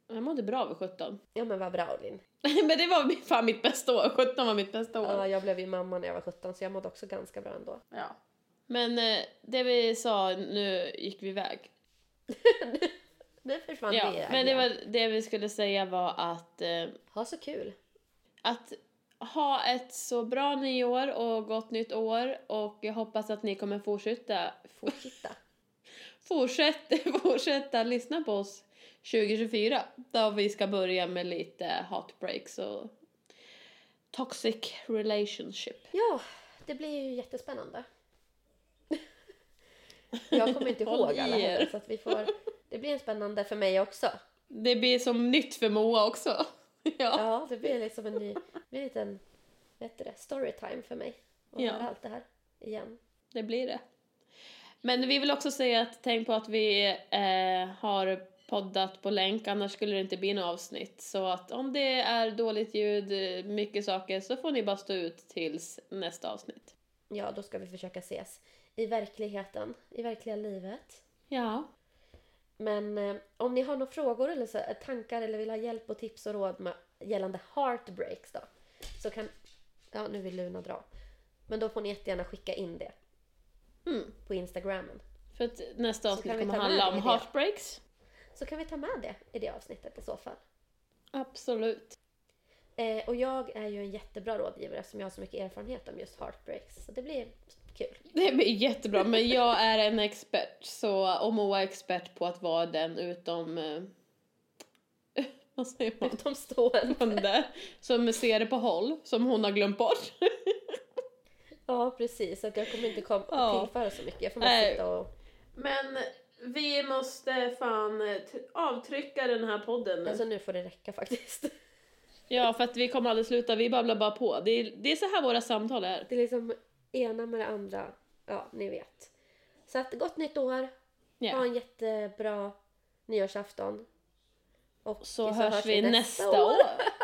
Jag mådde bra vid 17. Ja men vad bra Linn. men det var fan mitt bästa år, 17 var mitt bästa år. Ja, jag blev ju mamma när jag var 17 så jag mådde också ganska bra ändå. Ja. Men eh, det vi sa, nu gick vi iväg. Nu försvann Ja, det. men det, var, det vi skulle säga var att eh, Ha så kul. att ha ett så bra nyår och gott nytt år och jag hoppas att ni kommer fortsätta Fortsätta. fortsätta, fortsätta lyssna på oss 2024 då vi ska börja med lite heartbreaks och toxic relationship. Ja, det blir ju jättespännande. Jag kommer inte ihåg alla heller, så att vi får... Det blir spännande för mig också. Det blir som nytt för Moa också. ja. Ja, det blir liksom en ny... Det blir en liten... Det? Storytime för mig. Att Ja. allt det här igen. Det blir det. Men vi vill också säga att tänk på att vi eh, har poddat på länk, annars skulle det inte bli något avsnitt. Så att om det är dåligt ljud, mycket saker, så får ni bara stå ut tills nästa avsnitt. Ja, då ska vi försöka ses i verkligheten, i verkliga livet. Ja. Men eh, om ni har några frågor eller så, eh, tankar eller vill ha hjälp och tips och råd med, gällande heartbreaks då. Så kan... Ja, nu vill Luna dra. Men då får ni jättegärna skicka in det Mm. på Instagrammen. För att nästa avsnitt kommer handla om heartbreaks. Så kan vi ta med det i det avsnittet i så fall. Absolut. Eh, och jag är ju en jättebra rådgivare eftersom jag har så mycket erfarenhet om just heartbreaks. Så det blir kul. Det blir jättebra, men jag är en expert så, och Moa är expert på att vara den utom... Eh, vad säger man? Utomstående. Som ser det på håll, som hon har glömt bort. Ja, precis. Att jag kommer inte kom- Ja. tillföra så mycket. Jag får bara sitta och... Men vi måste fan eh, avtrycka den här podden nu. Alltså nu får det räcka faktiskt. Ja, för att vi kommer aldrig sluta, vi babblar bara på. Det är, det är så här våra samtal är. Det är liksom ena med det andra. Ja, ni vet. Så att gott nytt år. Ja. Ha en jättebra nyårsafton. Och Så hörs vi nästa år.